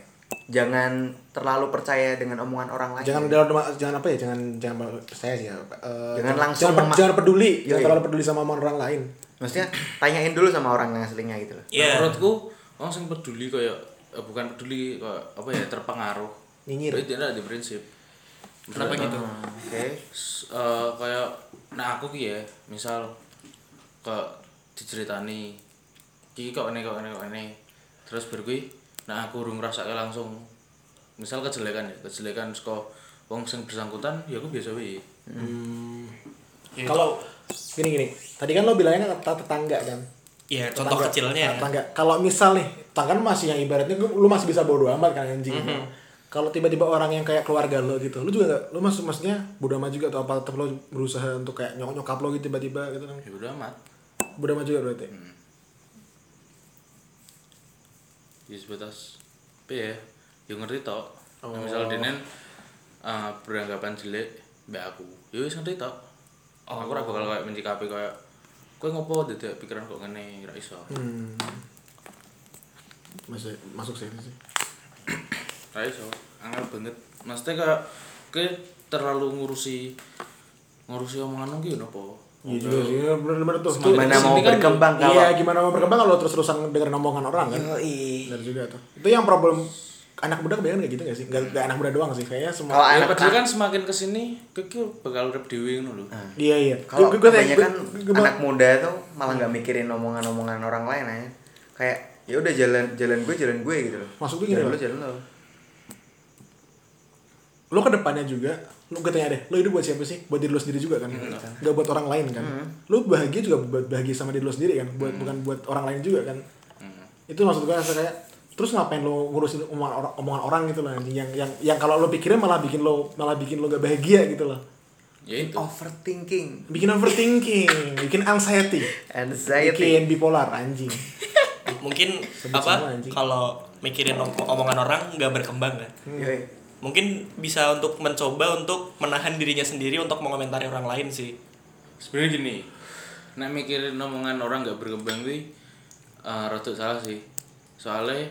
Jangan terlalu percaya dengan omongan orang lain. Jangan dalam jangan apa ya jangan jangan saya sih ya. eh, Jangan langsung jangan, mema- jangan peduli, Iya, jangan terlalu peduli sama omongan orang lain. Maksudnya tanyain dulu sama orang yang aslinya gitu loh. Iya. Nah, menurutku wong sing peduli kayak eh, bukan peduli kayak apa ya terpengaruh Nyinyir. itu tidak ada prinsip Kenapa gitu? Hmm, Oke. S- eh, kayak nah aku ki ya misal ke diceritani iki kok ini kok ini kok ini terus baru kuwi nah aku urung ngrasake langsung misal kejelekan ya kejelekan saka wong sing bersangkutan ya aku biasa wae Ya, Kalau gini gini, tadi kan lo bilangnya tet- tetangga kan. Iya, contoh Tetangga- kecilnya ya. Tetangga. Kalau misal nih, tetangga kan masih yang ibaratnya lu masih bisa bodo amat kan anjing. Mhm. Kalau tiba-tiba orang yang kayak keluarga lo gitu, lu juga gak, lu maksud maksudnya bodo amat juga atau apa tetap lo berusaha untuk kayak nyokap nyokap lo gitu tiba-tiba gitu kan. ya udah amat Bodo amat juga berarti. ya sebatas apa ya ya ngerti tok Oh. Nah, misal denen eh, beranggapan jelek mbak aku ya wis ngerti tok aku ora bakal kayak mencikapi kayak kowe ngopo dadak pikiran kok ngene ra iso Hmm. Masuk sih ini sih. ra iso angel banget maksudnya kayak kowe terlalu ngurusi ngurusi omongan ki nopo Iya juga sih, bener-bener tuh. Gimana mau kan berkembang kalau Iya, gimana mau berkembang kalau terus-terusan dengerin omongan orang kan? Yoi. Bener juga tuh. Itu yang problem anak muda kebanyakan kayak gitu gak sih? Gak, gak anak muda doang sih, kayaknya semua. Kalau ya anak padahal kan semakin ke sini keke bakal urip dhewe ngono lho Iya iya. Kalau kebanyakan anak muda tuh malah nggak mikirin omongan-omongan orang lain aja. Kayak ya udah jalan jalan gue jalan gue gitu loh. Maksud gue gini jalan loh. lo jalan lo. Lo ke depannya juga lo gue tanya deh lo hidup buat siapa sih? Buat diri lo sendiri juga kan? Nggak buat orang lain kan? Lo bahagia juga buat bahagia sama diri lo sendiri kan? Buat bukan buat orang lain juga kan? Itu maksud gue rasa kayak terus ngapain lo ngurusin omongan orang omongan orang gitu loh anjing. yang yang yang kalau lo pikirin malah bikin lo malah bikin lo gak bahagia gitu loh. Ya itu. Overthinking, bikin overthinking bikin anxiety. Anxiety. bikin bipolar anjing. Mungkin Sebut apa kalau mikirin om- omongan orang nggak berkembang kan. Yoi. Mungkin bisa untuk mencoba untuk menahan dirinya sendiri untuk mengomentari orang lain sih. sebenarnya gini nek mikirin omongan orang nggak berkembang kuwi uh, rada salah sih soalnya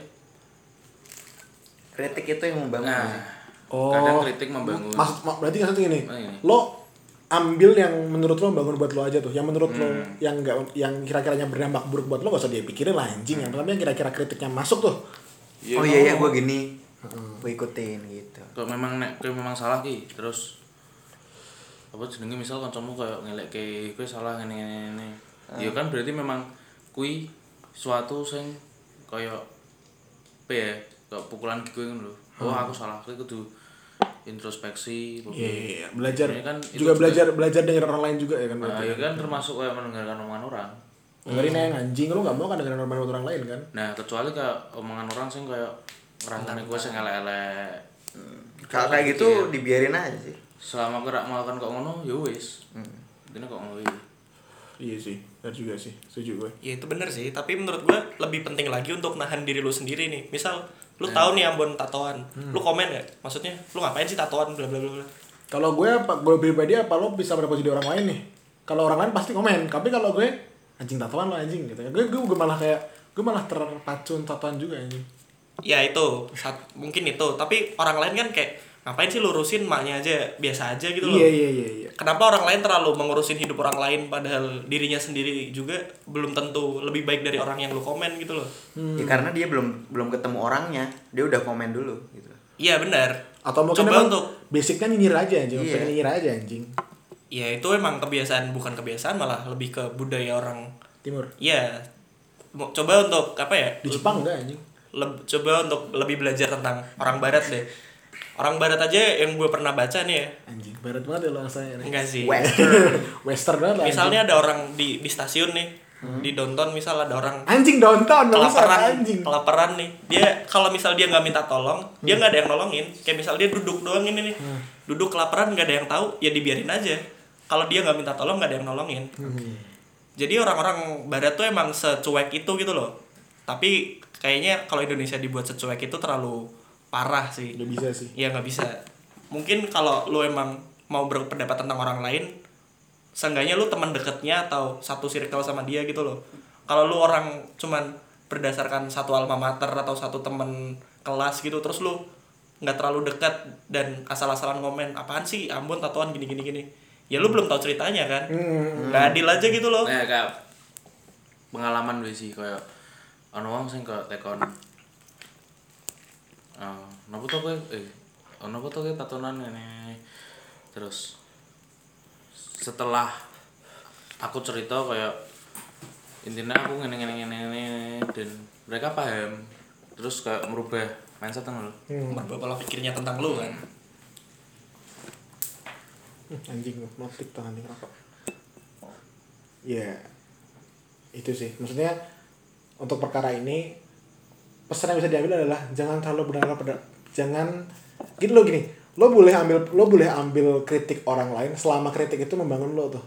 Kritik itu yang membangun. nah Oh. kadang kritik membangun Maksud, mak- berarti maksudnya gini, Oh, ini. lo ambil yang menurut lo bangun buat lo aja tuh, yang menurut lo Hmm. yang enggak yang kira-kiranya berdampak buruk buat lo gak usah dia pikirin lah anjing, yang pertama yang kira-kira kritiknya masuk tuh. Ya, oh iya ya mau. gue gini. Gue ikutin gitu. Kalau memang nek kowe memang salah ki terus apa jenenge misal kancamu kayak ngelek ke kowe salah ngene ngene ngene. Ya kan berarti memang kui suatu sing kayak apa ya kayak pukulan kowe ngono lho. Oh aku salah kowe kudu introspeksi Iya, iya, iya. belajar. Ini kan juga juga- belajar belajar dengan orang lain juga ya kan nah, berarti. ya. kan termasuk kayak mendengarkan omongan orang. Dengerin yang anjing lo gak mau kan dengerin omongan orang lain kan? nah kecuali kayak omongan orang sing kayak ngerasane kowe sing elek-elek Kalau kayak gitu dibiarin aja sih. selama kowe rak melakukan kok ngono ya wis Intinya kok ngono iki. Iya sih, benar juga sih, setuju gue. Ya itu bener sih, tapi menurut gua lebih penting lagi untuk nahan diri lu sendiri nih. Misal lu tahu nih Ambon tatoan, lu komen gak? Maksudnya lu ngapain sih tatoan bla bla bla. Kalau gue apa gue pribadi apa lo bisa berposisi di orang lain nih? Kalau orang lain pasti komen, tapi kalau gue anjing tatoan lo anjing gitu. Gue gue, gue malah kayak gue malah terpacu tatoan juga anjing. Ya itu, sat- mungkin itu. Tapi orang lain kan kayak ngapain sih lurusin maknya aja biasa aja gitu loh. Iya iya iya iya. Kenapa orang lain terlalu mengurusin hidup orang lain padahal dirinya sendiri juga belum tentu lebih baik dari orang yang lu komen gitu loh. Ya karena dia belum belum ketemu orangnya, dia udah komen dulu gitu. Iya benar. Atau mungkin Coba untuk basicnya nyinyir aja anjing, Iya. nyinyir aja anjing. ya itu emang kebiasaan bukan kebiasaan malah lebih ke budaya orang Timur. ya mau coba untuk apa ya Di Jepang enggak anjing? Leb- coba untuk lebih belajar tentang orang barat deh. Orang barat aja yang gue pernah baca nih ya. Anjing, barat banget ya bahasanya nih. enggak sih. Western. Banget lah. misalnya ada orang di di stasiun nih di downtown misal ada orang anjing, downtown kelaparan anjing. kelaparan nih. Dia kalau misal dia nggak minta tolong dia nggak ada yang nolongin. Kayak misal dia duduk doang ini nih. Duduk kelaparan nggak ada yang tahu ya dibiarin aja. Kalau dia nggak minta tolong nggak ada yang nolongin. Jadi orang-orang barat tuh emang secuek itu gitu loh. Tapi kayaknya kalau Indonesia dibuat secuek itu terlalu parah sih. Nggak bisa sih. ya nggak bisa. Mungkin kalau lu emang mau berpendapat tentang orang lain seenggaknya lu teman deketnya atau satu circle sama dia gitu loh. Kalau lu orang cuman berdasarkan satu alma mater atau satu temen kelas gitu terus lu nggak terlalu dekat dan asal-asalan komen apaan sih? Ambon tatoan gini gini. Gini ya lu belum tahu ceritanya kan? Hmm. nggak adil aja gitu loh. Nah, kayak pengalaman gue sih kayak ono wong sing kayak tekon eh napa to kowe eh napa to kowe tatonan ini terus setelah aku cerita kayak intinya aku ngene ngene ngene ngene dan mereka paham terus kayak merubah mindset loh Hmm. merubah pola pikirnya tentang lu kan? Hmm, anjing motif tuh anjing rokok ya itu sih. Maksudnya untuk perkara ini pesan yang bisa diambil adalah jangan terlalu benar pada jangan gitu lo gini. Lo boleh ambil lo boleh ambil kritik orang lain selama kritik itu membangun lo tuh.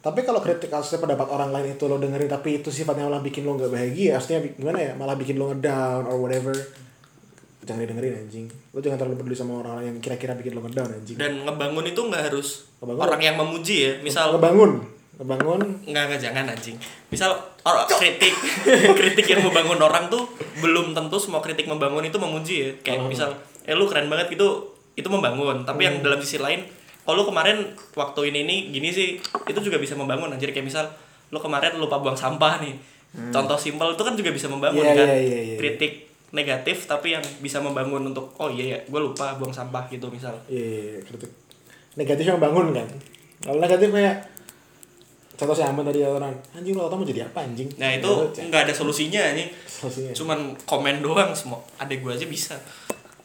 Tapi kalau kritik kasusnya pendapat orang lain itu lo dengerin tapi itu sifatnya malah bikin lo nggak bahagia bi- gimana ya? Malah bikin lo ngedown or whatever. Jangan didengerin anjing. Lo jangan terlalu peduli sama orang lain yang kira-kira bikin lo ngedown anjing. Dan ngebangun itu nggak harus Ngebangun. orang yang memuji ya misal. Ngebangun ngebangun nggak nggak jangan anjing. Misal or, kritik. Kritik yang membangun orang tuh belum tentu semua kritik membangun itu memuji ya. Kayak misal eh lu keren banget gitu itu membangun. Tapi yang dalam sisi lain oh lu kemarin waktu ini nih gini sih itu juga bisa membangun. Anjir kayak misal lu kemarin lupa buang sampah nih. Contoh simpel itu kan juga bisa membangun Iya, kan. iya, iya, iya. kritik negatif tapi yang bisa membangun untuk oh iya ya gue lupa buang sampah gitu misal. Iya iya, iya, kritik negatifnya membangun kan. Kalau negatif kayak contoh si Aman tadi orang anjing lo tau mau jadi apa anjing nah itu cek. nggak ada solusinya nih solusinya cuman komen doang semua adek gue aja bisa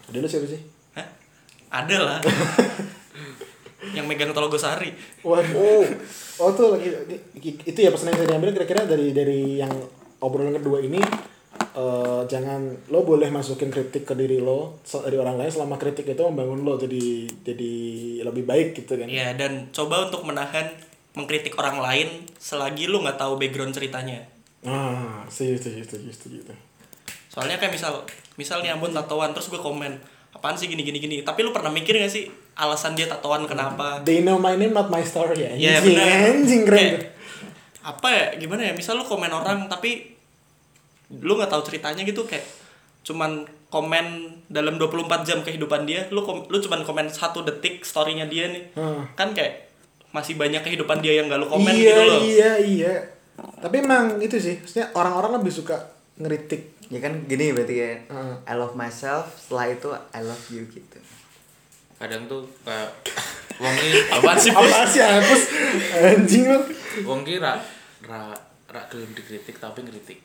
ada lu siapa sih Hah? ada lah yang megang Tologosari Waduh. Oh tuh lagi itu ya pesan yang saya diambil kira-kira dari dari yang obrolan kedua ini eh jangan lo boleh masukin kritik ke diri lo dari orang lain selama kritik itu membangun lo jadi jadi lebih baik gitu kan. ya dan coba untuk menahan mengkritik orang lain selagi lu nggak tahu background ceritanya Ah, setuju setuju setuju setuju soalnya kayak misal misal nih Ambon tatoan terus gue komen apaan sih gini gini gini tapi lu pernah mikir gak sih alasan dia tatoan kenapa They know my name not my story ya. Iya, Anjing, benar. anjing keren. Kayak, tuh. apa ya gimana ya misal lu komen orang tapi lu nggak tahu ceritanya gitu kayak cuman komen dalam 24 jam kehidupan dia lu kom- lu cuman komen satu detik storynya dia nih Hmm. kan kayak masih banyak kehidupan dia yang gak lu komen iya, gitu loh Iya, iya. Tapi emang itu sih, maksudnya orang-orang lebih suka ngeritik. ya kan gini berarti ya. I love myself setelah itu I love you gitu kadang tuh kayak wong ki apaan sih Apa sih hapus anjing lo? wong ki ra ra ra gelem dikritik tapi ngeritik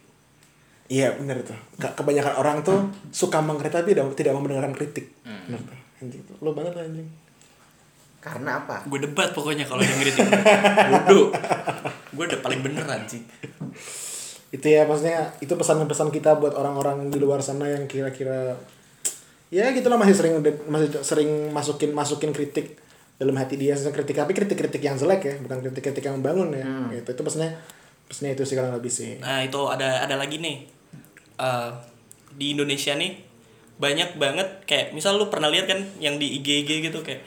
Iya benar tuh. Ke- Kebanyakan orang tuh suka mengkritik tapi tidak tidak mau mendengarkan kritik. Benar tuh. Anjing tuh. Lo banget anjing. Karena apa? Gue debat pokoknya kalau yang ngeritik bodoh. Gue udah paling bener anjing Itu ya maksudnya itu pesan-pesan kita buat orang-orang di luar sana yang kira-kira ya gitulah masih sering masih sering masukin masukin kritik dalam hati dia Maksudnya kritik tapi kritik-kritik yang jelek ya bukan kritik-kritik yang membangun ya. Gitu. Itu pesannya pesannya itu sih kurang lebih sih. Nah itu ada ada lagi nih. Eh, di Indonesia nih banyak banget kayak misal lu pernah lihat kan yang di IG IG gitu kayak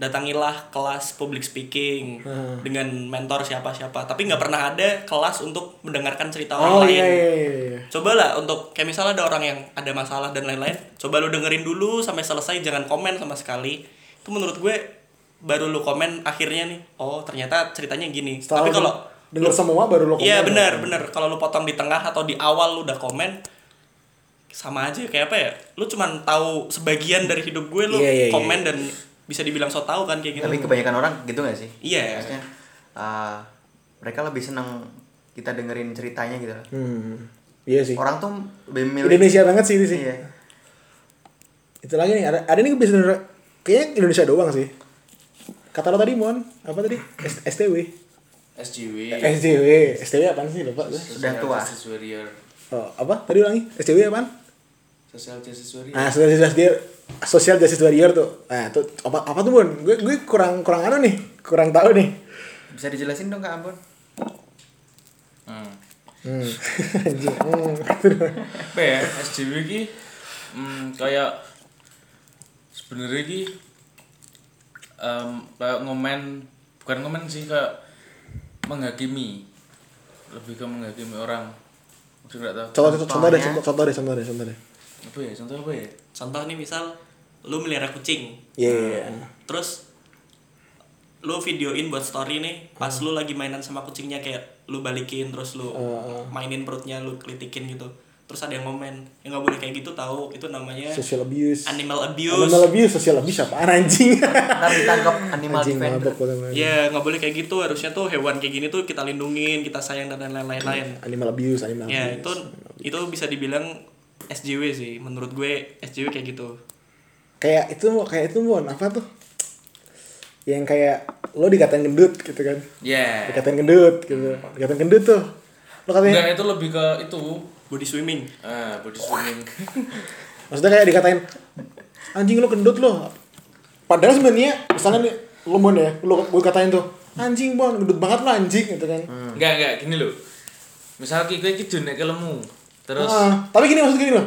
datangilah kelas public speaking Hmm. dengan mentor siapa siapa tapi nggak pernah ada kelas untuk mendengarkan cerita oh orang iya lain. iya iya, iya. Coba lah untuk kayak misalnya ada orang yang ada masalah dan lain-lain, coba lu dengerin dulu sampai selesai jangan komen sama sekali. Itu menurut gue baru lu komen akhirnya nih. Oh, ternyata ceritanya gini. Setelah Tapi lu kalau denger semua baru lo komen Iya benar benar. Kalau lu potong di tengah atau di awal lu udah komen sama aja kayak apa ya? Lu cuman tahu sebagian dari hidup gue lu Iya, iya, iya. komen dan bisa dibilang so tau kan kayak gitu Tapi kebanyakan orang gitu gak sih? Iya. Maksudnya uh, mereka lebih senang kita dengerin ceritanya gitu. Hmm. Iya sih. Orang tuh lebih milih Indonesia banget sih ini sih. Iya. Itu lagi nih, ada ada nih bisa kayaknya Indonesia doang sih. Kata lo tadi Mon, apa tadi? S- STW. SJW SJW, STW apaan sih lupa gue. Sudah tua. Oh, apa? Tadi ulangi. SJW apaan? Social Justice Warrior Ah, social justice warrior, social justice warrior tuh. Nah, tuh apa apa tuh, Bon? Gue gue kurang kurang anu nih, kurang tahu nih. Bisa dijelasin dong Kak Ambon? hmm. Hmm. Hmm. apa ya SJW ki hmm, kayak sebenarnya ki em, kayak ngomen bukan ngomen sih kayak menghakimi lebih ke menghakimi orang Maksudnya tahu Contoh, contoh, contoh deh, contoh, contoh deh, contoh deh, contoh deh. apa ya contoh apa ya contoh nih misal lu melihara kucing Iya. terus lu videoin buat story nih pas Hmm. lu lagi mainan sama kucingnya kayak lu balikin terus lu Oh, mainin perutnya lu kelitikin gitu terus ada yang komen ya nggak boleh kayak gitu tahu itu namanya Social abuse. animal abuse Animal abuse, social abuse apaan anjing? Ntar ditangkap animal anjing defender. ya nggak boleh kayak gitu harusnya tuh hewan kayak gini tuh kita lindungin kita sayang dan lain-lain lain Animal abuse, animal ya abuse. itu itu bisa dibilang SJW sih menurut gue SJW kayak gitu. Kayak itu kayak itu mon apa tuh? Yang kayak lo dikatain gendut gitu kan? Ya dikatain gendut gitu. Dikatain gendut tuh. Lo katanya enggak itu lebih ke itu. Body swimming. Ah body swimming. Maksudnya kayak dikatain anjing lo gendut lo. Padahal sebenarnya misalnya nih lo mon ya lo gue katain tuh anjing bon gendut banget lo anjing gitu kan. Enggak enggak gini loh misal ki kowe ki jonek kelemu terus Ah, tapi gini maksud gini loh.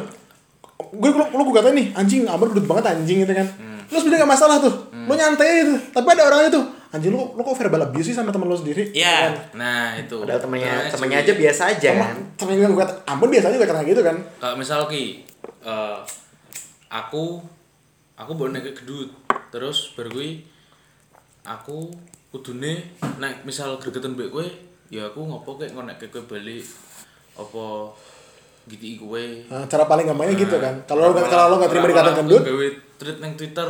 Gue lo, lo gue katain nih anjing Amber gendut banget anjing gitu kan. Lo sebenarnya gak masalah tuh. Lo nyantai aja tuh. Tapi ada orangnya tuh anjing lo lo kok verbal abuse sih sama temen lo sendiri? Iya. Kan? nah itu. Padahal temennya Nah, temennya aja biasa aja kan. Temen temen yang gue kata Ambon biasanya juga karena gitu kan. Kayak misal ki eh, aku aku bawa nek gendut terus baru kuwi aku kudune nek misal gregetan mbek kowe ya aku ngopo kek ngonek ke kowe balik. Apa gitu kowe Nah, cara paling gampangnya gitu kan. Kalau lo nggak kalau lo nggak terima dikatain gendut? gawe tweet nang Twitter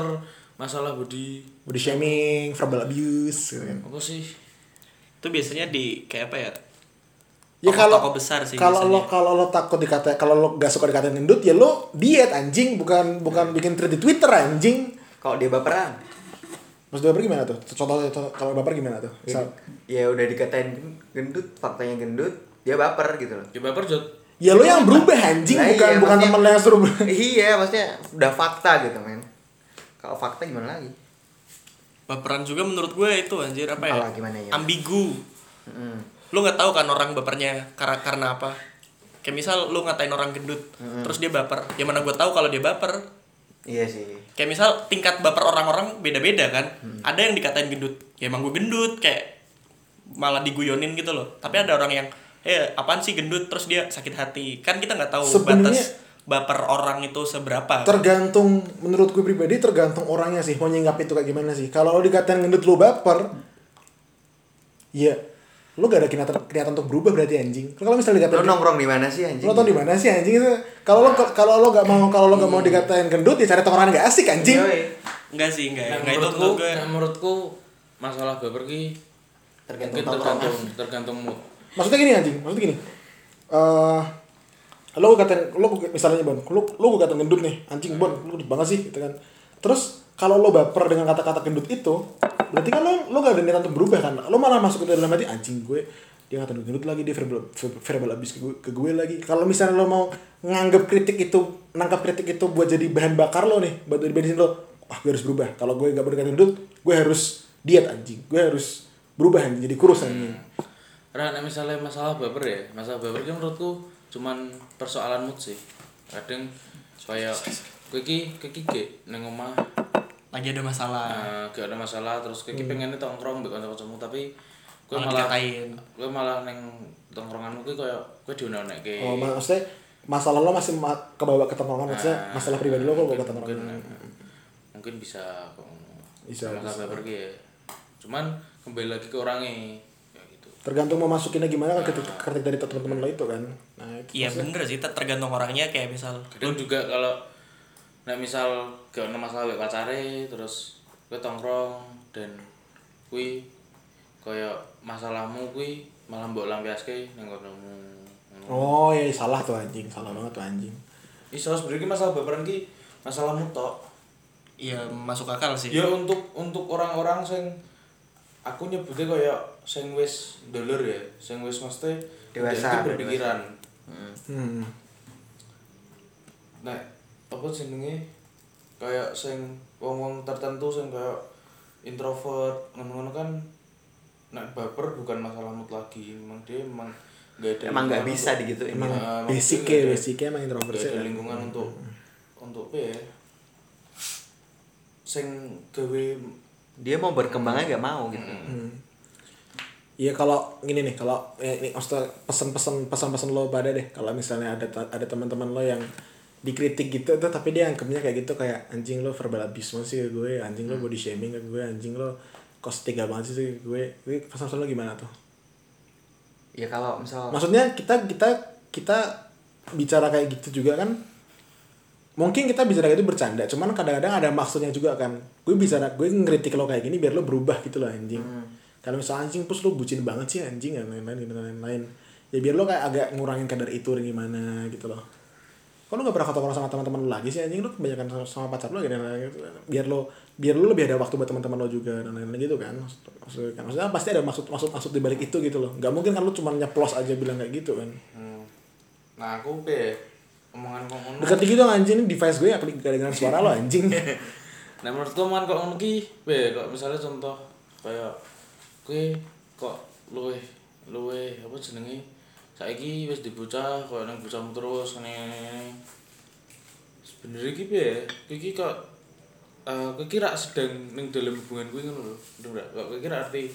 masalah body. Body shaming verbal abuse gitu kan. Apa sih? Itu biasanya di kayak apa ya? Ya kalau Toko-toko besar sih kalau lo biasanya. kalau lo takut dikata kalau lo gak suka dikatain gendut ya lo diet anjing. Bukan bukan bikin thread di twitter anjing. Kalau dia baperan, Maksud baper gimana tuh? Contoh, contoh kalau baper gimana tuh? Misal, ya udah dikatain gendut, faktanya gendut, dia baper gitu loh. ya baper jod ya lo yang berubah anjing Lah bukan iya, bukan temen lo yang suruh berubah. iya, maksudnya udah fakta gitu men. Kalau fakta gimana lagi? baperan juga menurut gue itu anjir apa ya Apa, gimana ya? ambigu Mm. lu nggak tahu kan orang bapernya karena karena apa kayak misal lu ngatain orang gendut terus dia baper ya mana gue tahu kalau dia baper Iya sih. kayak misal tingkat baper orang-orang beda-beda kan ada yang dikatain gendut ya emang gue gendut kayak malah diguyonin gitu loh tapi ada orang yang eh apaan sih gendut terus dia sakit hati kan kita nggak tahu Sebenarnya- batas baper orang itu seberapa Tergantung menurut gue pribadi tergantung orangnya sih mau nyinggap itu kayak gimana sih. Kalau lo dikatain gendut lo baper, ya lo gak ada kelihatan kelihatan untuk berubah berarti anjing. Kalau misalnya Lo dikatain nongkrong di mana sih anjing? lo tau di mana sih anjing itu? Kalau lo kalau lo gak mau kalau lo gak mau dikatain gendut ya cari tongkrongan gak asik anjing. Enggak sih enggak nah, enggak itu menurutku menurut gue nah, menurutku masalah baper ki Tergantung tergantung tergantung mood Maksudnya gini anjing, maksudnya gini. Eh lo katain lo misalnya bon, lo lo gue katain gendut nih, anjing bon, lo gendut banget sih gitu kan. Terus kalau lo baper dengan kata-kata gendut itu, berarti kan lo lo gak ada niatan untuk berubah kan? Lo malah masuk ke dalam hati anjing gue dia ngatain gendut lagi dia verbal verbal abis ke gue, ke gue lagi. Kalau misalnya lo mau nganggap kritik itu, nangkap kritik itu buat jadi bahan bakar lo nih, buat jadi bensin lo, wah gue harus berubah. Kalau gue gak katain gendut, gue harus diet anjing, gue harus berubah anjing, jadi kurus anjing. Nek misalnya masalah baper ya, masalah baper ki menurutku cuman persoalan mood sih. Kadang supaya kowe iki kowe iki gek ning omah lagi ada masalah eh, gak ada masalah terus kowe iki pengen tongkrong mbek kanca-kancamu tapi kowe Malah kowe malah ning tongkronganmu ki koyo kowe dionek-onekke. Oh, maksudnya masalah lo masih ma kebawa ke tongkrongan maksudnya Nah, masalah pribadi lo kok ke mungkin, tongkrongan. mungkin bisa kok. Bisa, masalah baper ya. Cuman kembali lagi ke orangnya. Tergantung mau masukinnya gimana kan kritik, kritik dari teman-teman lo itu kan. Nah, iya bener sih ter- tergantung orangnya kayak misal kadang juga kalau nah misal gak ada masalah kayak pacare terus kowe tongkrong dan kuwi kaya masalahmu kuwi malah mbok lampiaske konomu ngono Oh iya salah tuh anjing, salah banget tuh anjing. iso sebenarnya masalah baperan ki masalahmu tok Iya masuk akal sih. ya untuk untuk orang-orang sing aku nyebutnya kayak sing wis dolor ya sing wis mesti Dewasa, berpikiran. Hmm. nah apa jenenge? Kayak sing wong-wong tertentu sing kayak introvert ngono-ngono kan nek baper bukan masalah mutlak lagi. Memang dia memang gak ada Emang nggak lingkungan bisa untuk- digituin. Emang Nah, emang basic ya, basic emang introvert sih. ada lingkungan untuk untuk apa ya? Sing gawe Dia mau berkembangnya gak mau gitu. Hmm. Iya kalau gini nih kalau ya, ini pesan-pesan pesan-pesan lo pada deh. Kalau misalnya ada ada teman-teman lo yang dikritik gitu tuh tapi dia anggapnya kayak gitu kayak anjing lo verbal abuse sih ke gue anjing lo body shaming ke gue anjing lo kos tiga banget sih ke gue. Gue pesan-pesan lo gimana tuh? Ya kalau misal maksudnya kita kita kita bicara kayak gitu juga kan mungkin kita bicara gitu bercanda cuman kadang-kadang ada maksudnya juga kan. Gue bicara gue ngeritik lo kayak gini biar lo berubah gitu loh anjing. Kalau misalnya anjing terus lo bucin banget sih anjing dan lain-lain dan lain-lain. Ya biar lo kayak agak ngurangin kadar itu dan gimana gitu loh. Kalau lo gak pernah ketemu sama teman-teman lo lagi sih anjing? Lo kebanyakan sama, sama pacar lo gitu, biar lo biar lo lebih ada waktu buat teman-teman lo juga dan lain-lain gitu kan. Maksud, maksudnya, kan. maksudnya pasti ada maksud maksud maksud di balik itu gitu loh. Nggak mungkin kan lo cuma nyeplos aja bilang kayak gitu kan. Hmm. Nah, aku pe omongan kok ngono. Deket gitu anjing ini device gue ya klik dengan suara lo anjing. Nah, menurutku omongan kok ngono ki, pe kok misalnya contoh kayak kowe kok luwe luwe apa jenenge? Saiki wis dibocah kok nang bocahmu terus ngene. Sebenarnya ki pe iki kok eh kowe kira sedang ning dalam hubungan kuwi ngono lho. Bener gak? Kok kowe kira arti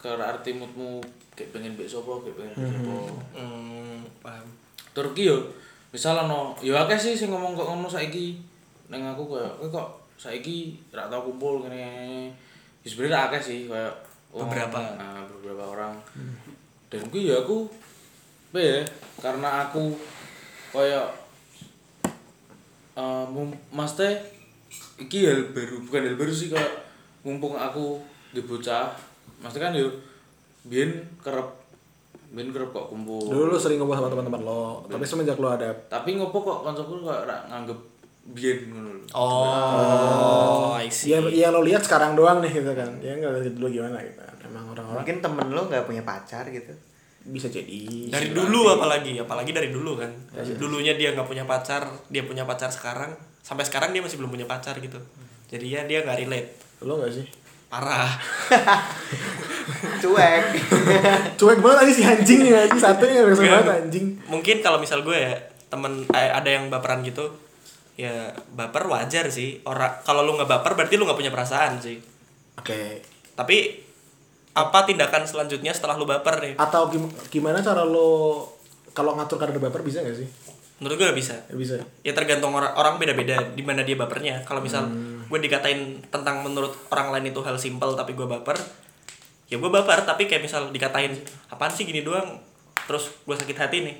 kira arti moodmu kayak pengen mbek sapa, kayak pengen mbek sapa. Hmm, paham. Turki yo misal ono yo akeh sih sing ngomong kok ngono saiki. Ning aku kayak kok saiki ra tau kumpul ngene. Ya sebenarnya akeh sih kayak oh, Beberapa. nah, beberapa orang. Dan kuwi ya aku apa ya karena aku kayak eh mum- maksudnya iki hal baru bukan hal baru sih kayak mumpung aku di bocah maksudnya kan yo biyen kerep biyen kerep kok kumpul Dulu lo sering ngobrol sama teman-teman lo, tapi semenjak lo ada tapi ngopo kok kancaku kok nganggep biyen ngono lho. Oh, I see. yang, yang lo lihat sekarang doang nih gitu kan. Ya enggak lihat dulu gimana gitu. Emang orang-orang mungkin temen lo nggak punya pacar gitu. bisa jadi dari dulu apalagi apalagi dari dulu kan dulunya dia nggak punya pacar dia punya pacar sekarang sampai sekarang dia masih belum punya pacar gitu jadi ya dia nggak relate lo nggak sih? parah Cuek. Cuek banget aja si anjing nih anjing satunya yang banget anjing. mungkin kalau misal gue ya temen eh, ada yang baperan gitu ya baper wajar sih orang kalau lu nggak baper berarti lu nggak punya perasaan sih Oke. tapi apa tindakan selanjutnya setelah lu baper nih Atau gim- gimana cara lo kalau ngatur kadar baper bisa nggak sih? menurut gue nggak bisa Ya bisa. ya tergantung orang orang beda-beda di mana dia bapernya kalau misal gue dikatain tentang menurut orang lain itu hal simpel tapi gue baper ya gue baper tapi kayak misal dikatain apaan sih gini doang? Terus gue sakit hati nih.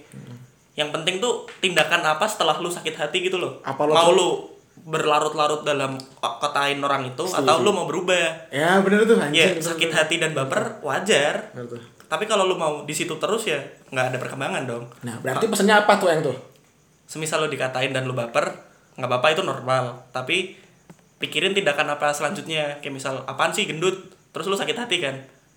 Yang penting tuh tindakan apa setelah lu sakit hati gitu loh. Apa lo mau lu berlarut-larut dalam katain orang itu atau lu mau berubah. Ya bener tuh anjing. ya bener sakit hati dan baper wajar. Bener tuh. tapi kalau lu mau di situ terus ya nggak ada perkembangan dong. Nah berarti pesannya apa tuh yang tuh? semisal lo dikatain dan lo baper nggak apa-apa itu normal. Tapi pikirin tindakan apa selanjutnya. Kayak misal apaan sih gendut? Terus lo sakit hati kan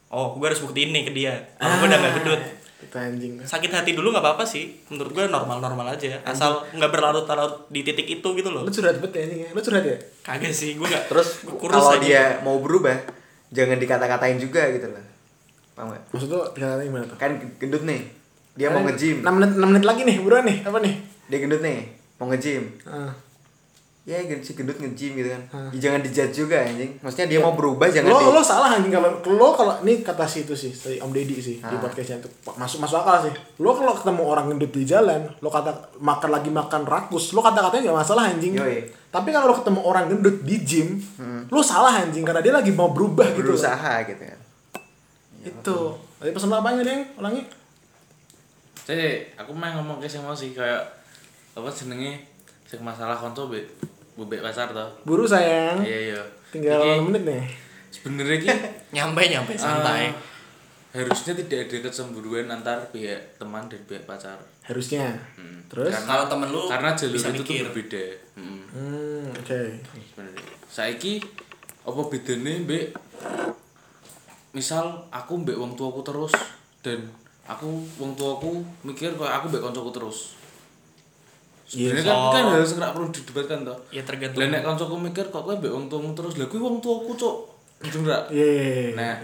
oh gue harus buktiin nih ke dia kalau gue udah nggak gendut Itu anjing. sakit hati dulu nggak apa-apa sih menurut gue normal-normal aja asal nggak berlarut-larut di titik itu gitu loh Lo curhat banget ya anjing ya? Lo curhat ya? kagak sih gue nggak Terus kalau dia mau berubah, jangan dikata-katain juga gitu loh. Paham gak? Maksud lo dikatakan gimana tuh? Kan gendut nih. Dia mau nge-gym. 6 menit, 6 menit lagi nih, buruan nih, apa nih? Dia gendut nih, mau nge-gym. Ah. Ya gendut si gendut nge-gym gitu kan. Ya, jangan dijudge juga anjing. Maksudnya dia mau berubah jangan lo di lo salah anjing. Kalau lo kalau ini kata si itu sih si Om Deddy sih di Ah. podcastnya itu. Masuk masuk akal sih. Lo kalau ketemu orang gendut di jalan lo kata makan lagi makan rakus lo kata katanya nggak masalah anjing. Yoi. tapi kalau lo ketemu orang gendut di gym lo salah anjing karena dia lagi mau berubah gitu berusaha gitu kan. itu. tadi pesan lo apanya deng? Ulangi. Jadi aku main ngomong ke sih kayak apa jenenge sing masalah konco be bebek pasar toh. buru sayang Iya iya. Tinggal Iki- menit nih. sebenarnya ki Nyampe nyampe santai. eh, harusnya tidak ada kecemburuan antar pihak teman dan pihak pacar Harusnya. Hmm. Terus? Karena- Kalau temen lu karena jalur bisa itu tuh mikir. berbeda Hmm, Hmm, oke. sebenarnya saiki apa bedanya mbak misal aku mbak wong tuaku terus dan aku wong tuaku mikir kayak aku mbak koncoku terus Iya. sebenarnya kan, kan Oh. harus nggak perlu didebatkan toh Ya tergantung. lah nek koncoku mikir kok kowe mbak wong tuamu terus lah kuwi wong tuaku cok betul nggak Iya, iya, iya. nah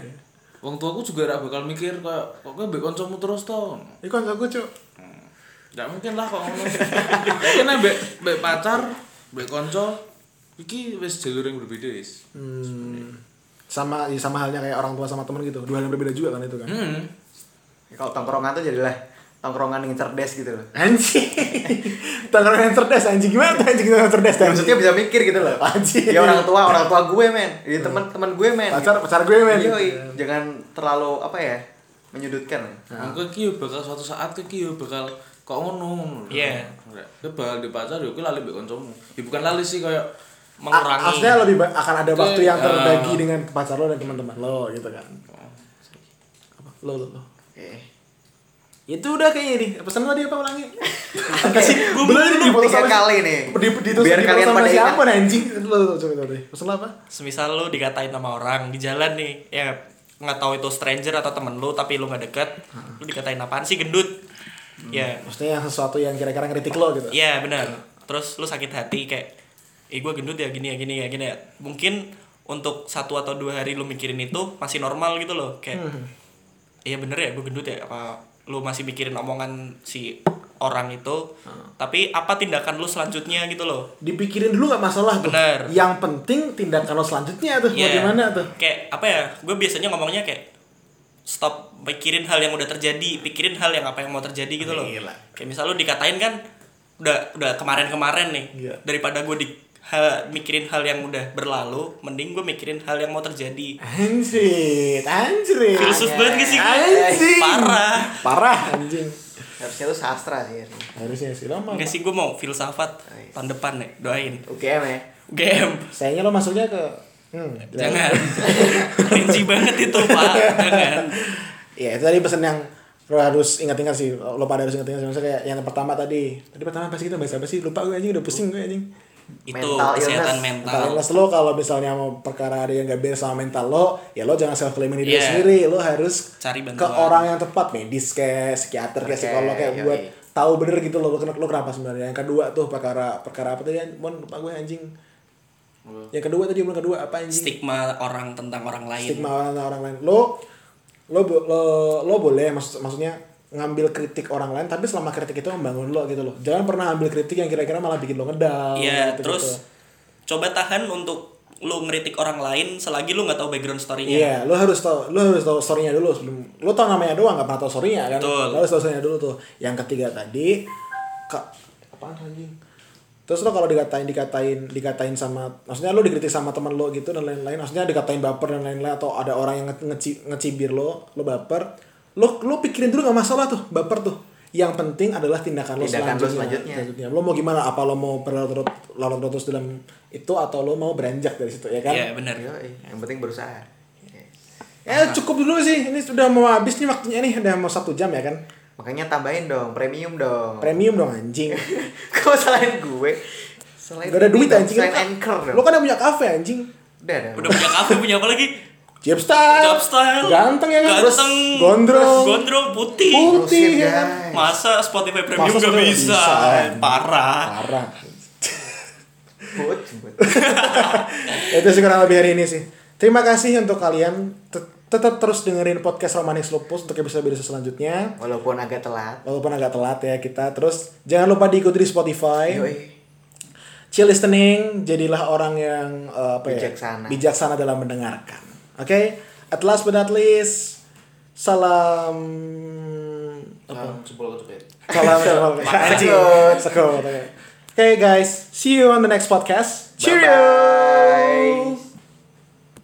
wong tuaku juga gak bakal mikir kayak kok kowe mbak koncomu terus toh Ini kan aku cuk. Gak mungkin lah kok ngono. Kayaknya mbek mbek pacar, mbek konco iki wis jalur yang berbeda wis. Hmm. Sama ya sama halnya kayak orang tua sama temen gitu. Dua hal yang berbeda juga kan itu kan. Hmm. Kalau tongkrongan tuh jadilah tongkrongan yang cerdas gitu loh. Anjing. Tangan yang cerdas anjing gimana tuh anjing yang cerdas Ya, maksudnya bisa mikir gitu loh. Anjing. Ya orang tua, orang tua gue men. Ya teman-teman gue men. pacar pacar gue men. Yoi, jangan terlalu apa ya? menyudutkan. Mungkin ki yo bakal suatu saat ki yo bakal kok ngono. Iya. Kowe bakal di pacar yo kuwi lali mbek koncomu. Ya bukan lali sih kayak mengurangi. Maksudnya lebih akan ada waktu yang terbagi eh. dengan pacar lo dan teman-teman lo gitu kan. Apa? Lo lo lo. Oke. Itu udah kayaknya nih. Pesan tadi apa ulangi? Kasih belum di Tiga sama- kali nih. Di, di, di, Biar kalian sama pada siapa ingat. nih anjing? Lo lo coba coba deh. Pesan lo apa? Semisal lu dikatain sama orang di jalan nih, ya nggak tahu itu stranger atau temen lu tapi lu nggak deket, lu dikatain apaan sih gendut? Ya, Maksudnya yang sesuatu yang kira-kira ngeritik lo gitu. Iya benar. Terus lu sakit hati kayak, ih gue gendut ya gini ya gini ya gini ya. Mungkin untuk satu atau dua hari lu mikirin itu masih normal gitu loh. Kayak, iya bener ya gue gendut ya. Apa lu masih mikirin omongan si orang itu? Tapi apa tindakan lu selanjutnya gitu loh? Dipikirin dulu nggak masalah tuh. Bener. Yang penting tindakan lo selanjutnya tuh. Iya. Bagaimana tuh? Kayak apa ya? Gue biasanya ngomongnya kayak stop mikirin hal yang udah terjadi, pikirin hal yang apa yang mau terjadi gitu loh. Gila. Kayak misal lu dikatain kan udah udah kemarin-kemarin nih. Iya. Daripada gue di ha- mikirin hal yang udah berlalu, mending gue mikirin hal yang mau terjadi. Anjir, anjir. Filsuf banget gak sih? Anjing. Parah. Parah anjing. Harusnya tuh sastra sih. Harusnya sih lama. Enggak sih gue mau filsafat tahun depan nih, doain. UGM ya. Game. Sayangnya lo masuknya ke hmm, Jangan. Rinci banget itu, Pak. Jangan. Ya itu tadi pesan yang lo harus ingat-ingat sih lo pada harus ingat-ingat sih. Maksudnya kayak yang pertama tadi tadi pertama apa sih kita bahas apa sih lupa gue anjing udah pusing gue anjing Itu Mental kesehatan illness. mental. mental illness lo kalau misalnya mau perkara ada yang gak beres sama mental lo ya lo jangan self claiming diri lo Iya. sendiri lo harus Cari ke bantuan. orang yang tepat medis kayak psikiater kayak Oke, psikolog kayak yoi. buat tahu bener gitu lo lo, lo kenapa sebenarnya yang kedua tuh perkara perkara apa tadi mon lupa gue anjing yang kedua tadi yang kedua apa anjing Stigma orang tentang orang lain. stigma orang, orang lain lo lo lo lo boleh maksud maksudnya ngambil kritik orang lain tapi selama kritik itu membangun lo gitu loh jangan pernah ambil kritik yang kira-kira malah bikin lo ngedal Iya, gitu, terus coba tahan untuk lu ngeritik orang lain selagi lu nggak tahu background story-nya. Iya, lo harus tahu, lo harus tahu storynya dulu sebelum lo tau namanya doang nggak pernah tahu storynya kan. Betul. Lo harus tahu storynya dulu tuh. Yang ketiga tadi, kak, apaan anjing? Terus lo kalau dikatain dikatain dikatain sama, maksudnya lo dikritik sama teman lo gitu dan lain-lain, maksudnya dikatain baper dan lain-lain atau ada orang yang nge- ngeci- ngecibir lo, lo baper, lo lo pikirin dulu nggak masalah tuh baper tuh. Yang penting adalah tindakan lo Tindakan lo selanjutnya. selanjutnya. Lo mau gimana? Apa lo mau berlarut larut terus dalam itu atau lo mau beranjak dari situ ya kan? Iya, benar. Yang penting berusaha. Ya cukup dulu sih, ini sudah mau habis nih waktunya nih, udah mau satu jam ya kan? Makanya tambahin dong, premium dong. Premium dong anjing. Kok salahin gue? Selain Gak ada duit anjing. Selain Lo kan- anchor dong. Lo kan udah punya kafe anjing. Udah, udah. Udah punya kafe, punya apa lagi? Job style. Job style. Ganteng ya kan? Terus Ganteng. gondrong. Gondrong putih. Putih Terusin, ya kan? guys. Masa Spotify Premium Masa gak bisa? bisa? Parah. Parah. Jemput. Itu sih kurang lebih hari ini sih. Terima kasih untuk kalian. Tet- Tetap terus dengerin podcast Romanis Lupus untuk episode-episode selanjutnya. Walaupun agak telat. Walaupun agak telat ya kita. Terus jangan lupa diikuti di Spotify. Yoi. Chill listening, jadilah orang yang eh, apa ya? Bijaksana. Bijaksana dalam mendengarkan. Oke? At last but not least, salam Apa? Jempol kecepet. salam salam anjing. Sekut. Oke guys, see you on the next podcast. Cheerio. Bye-bye.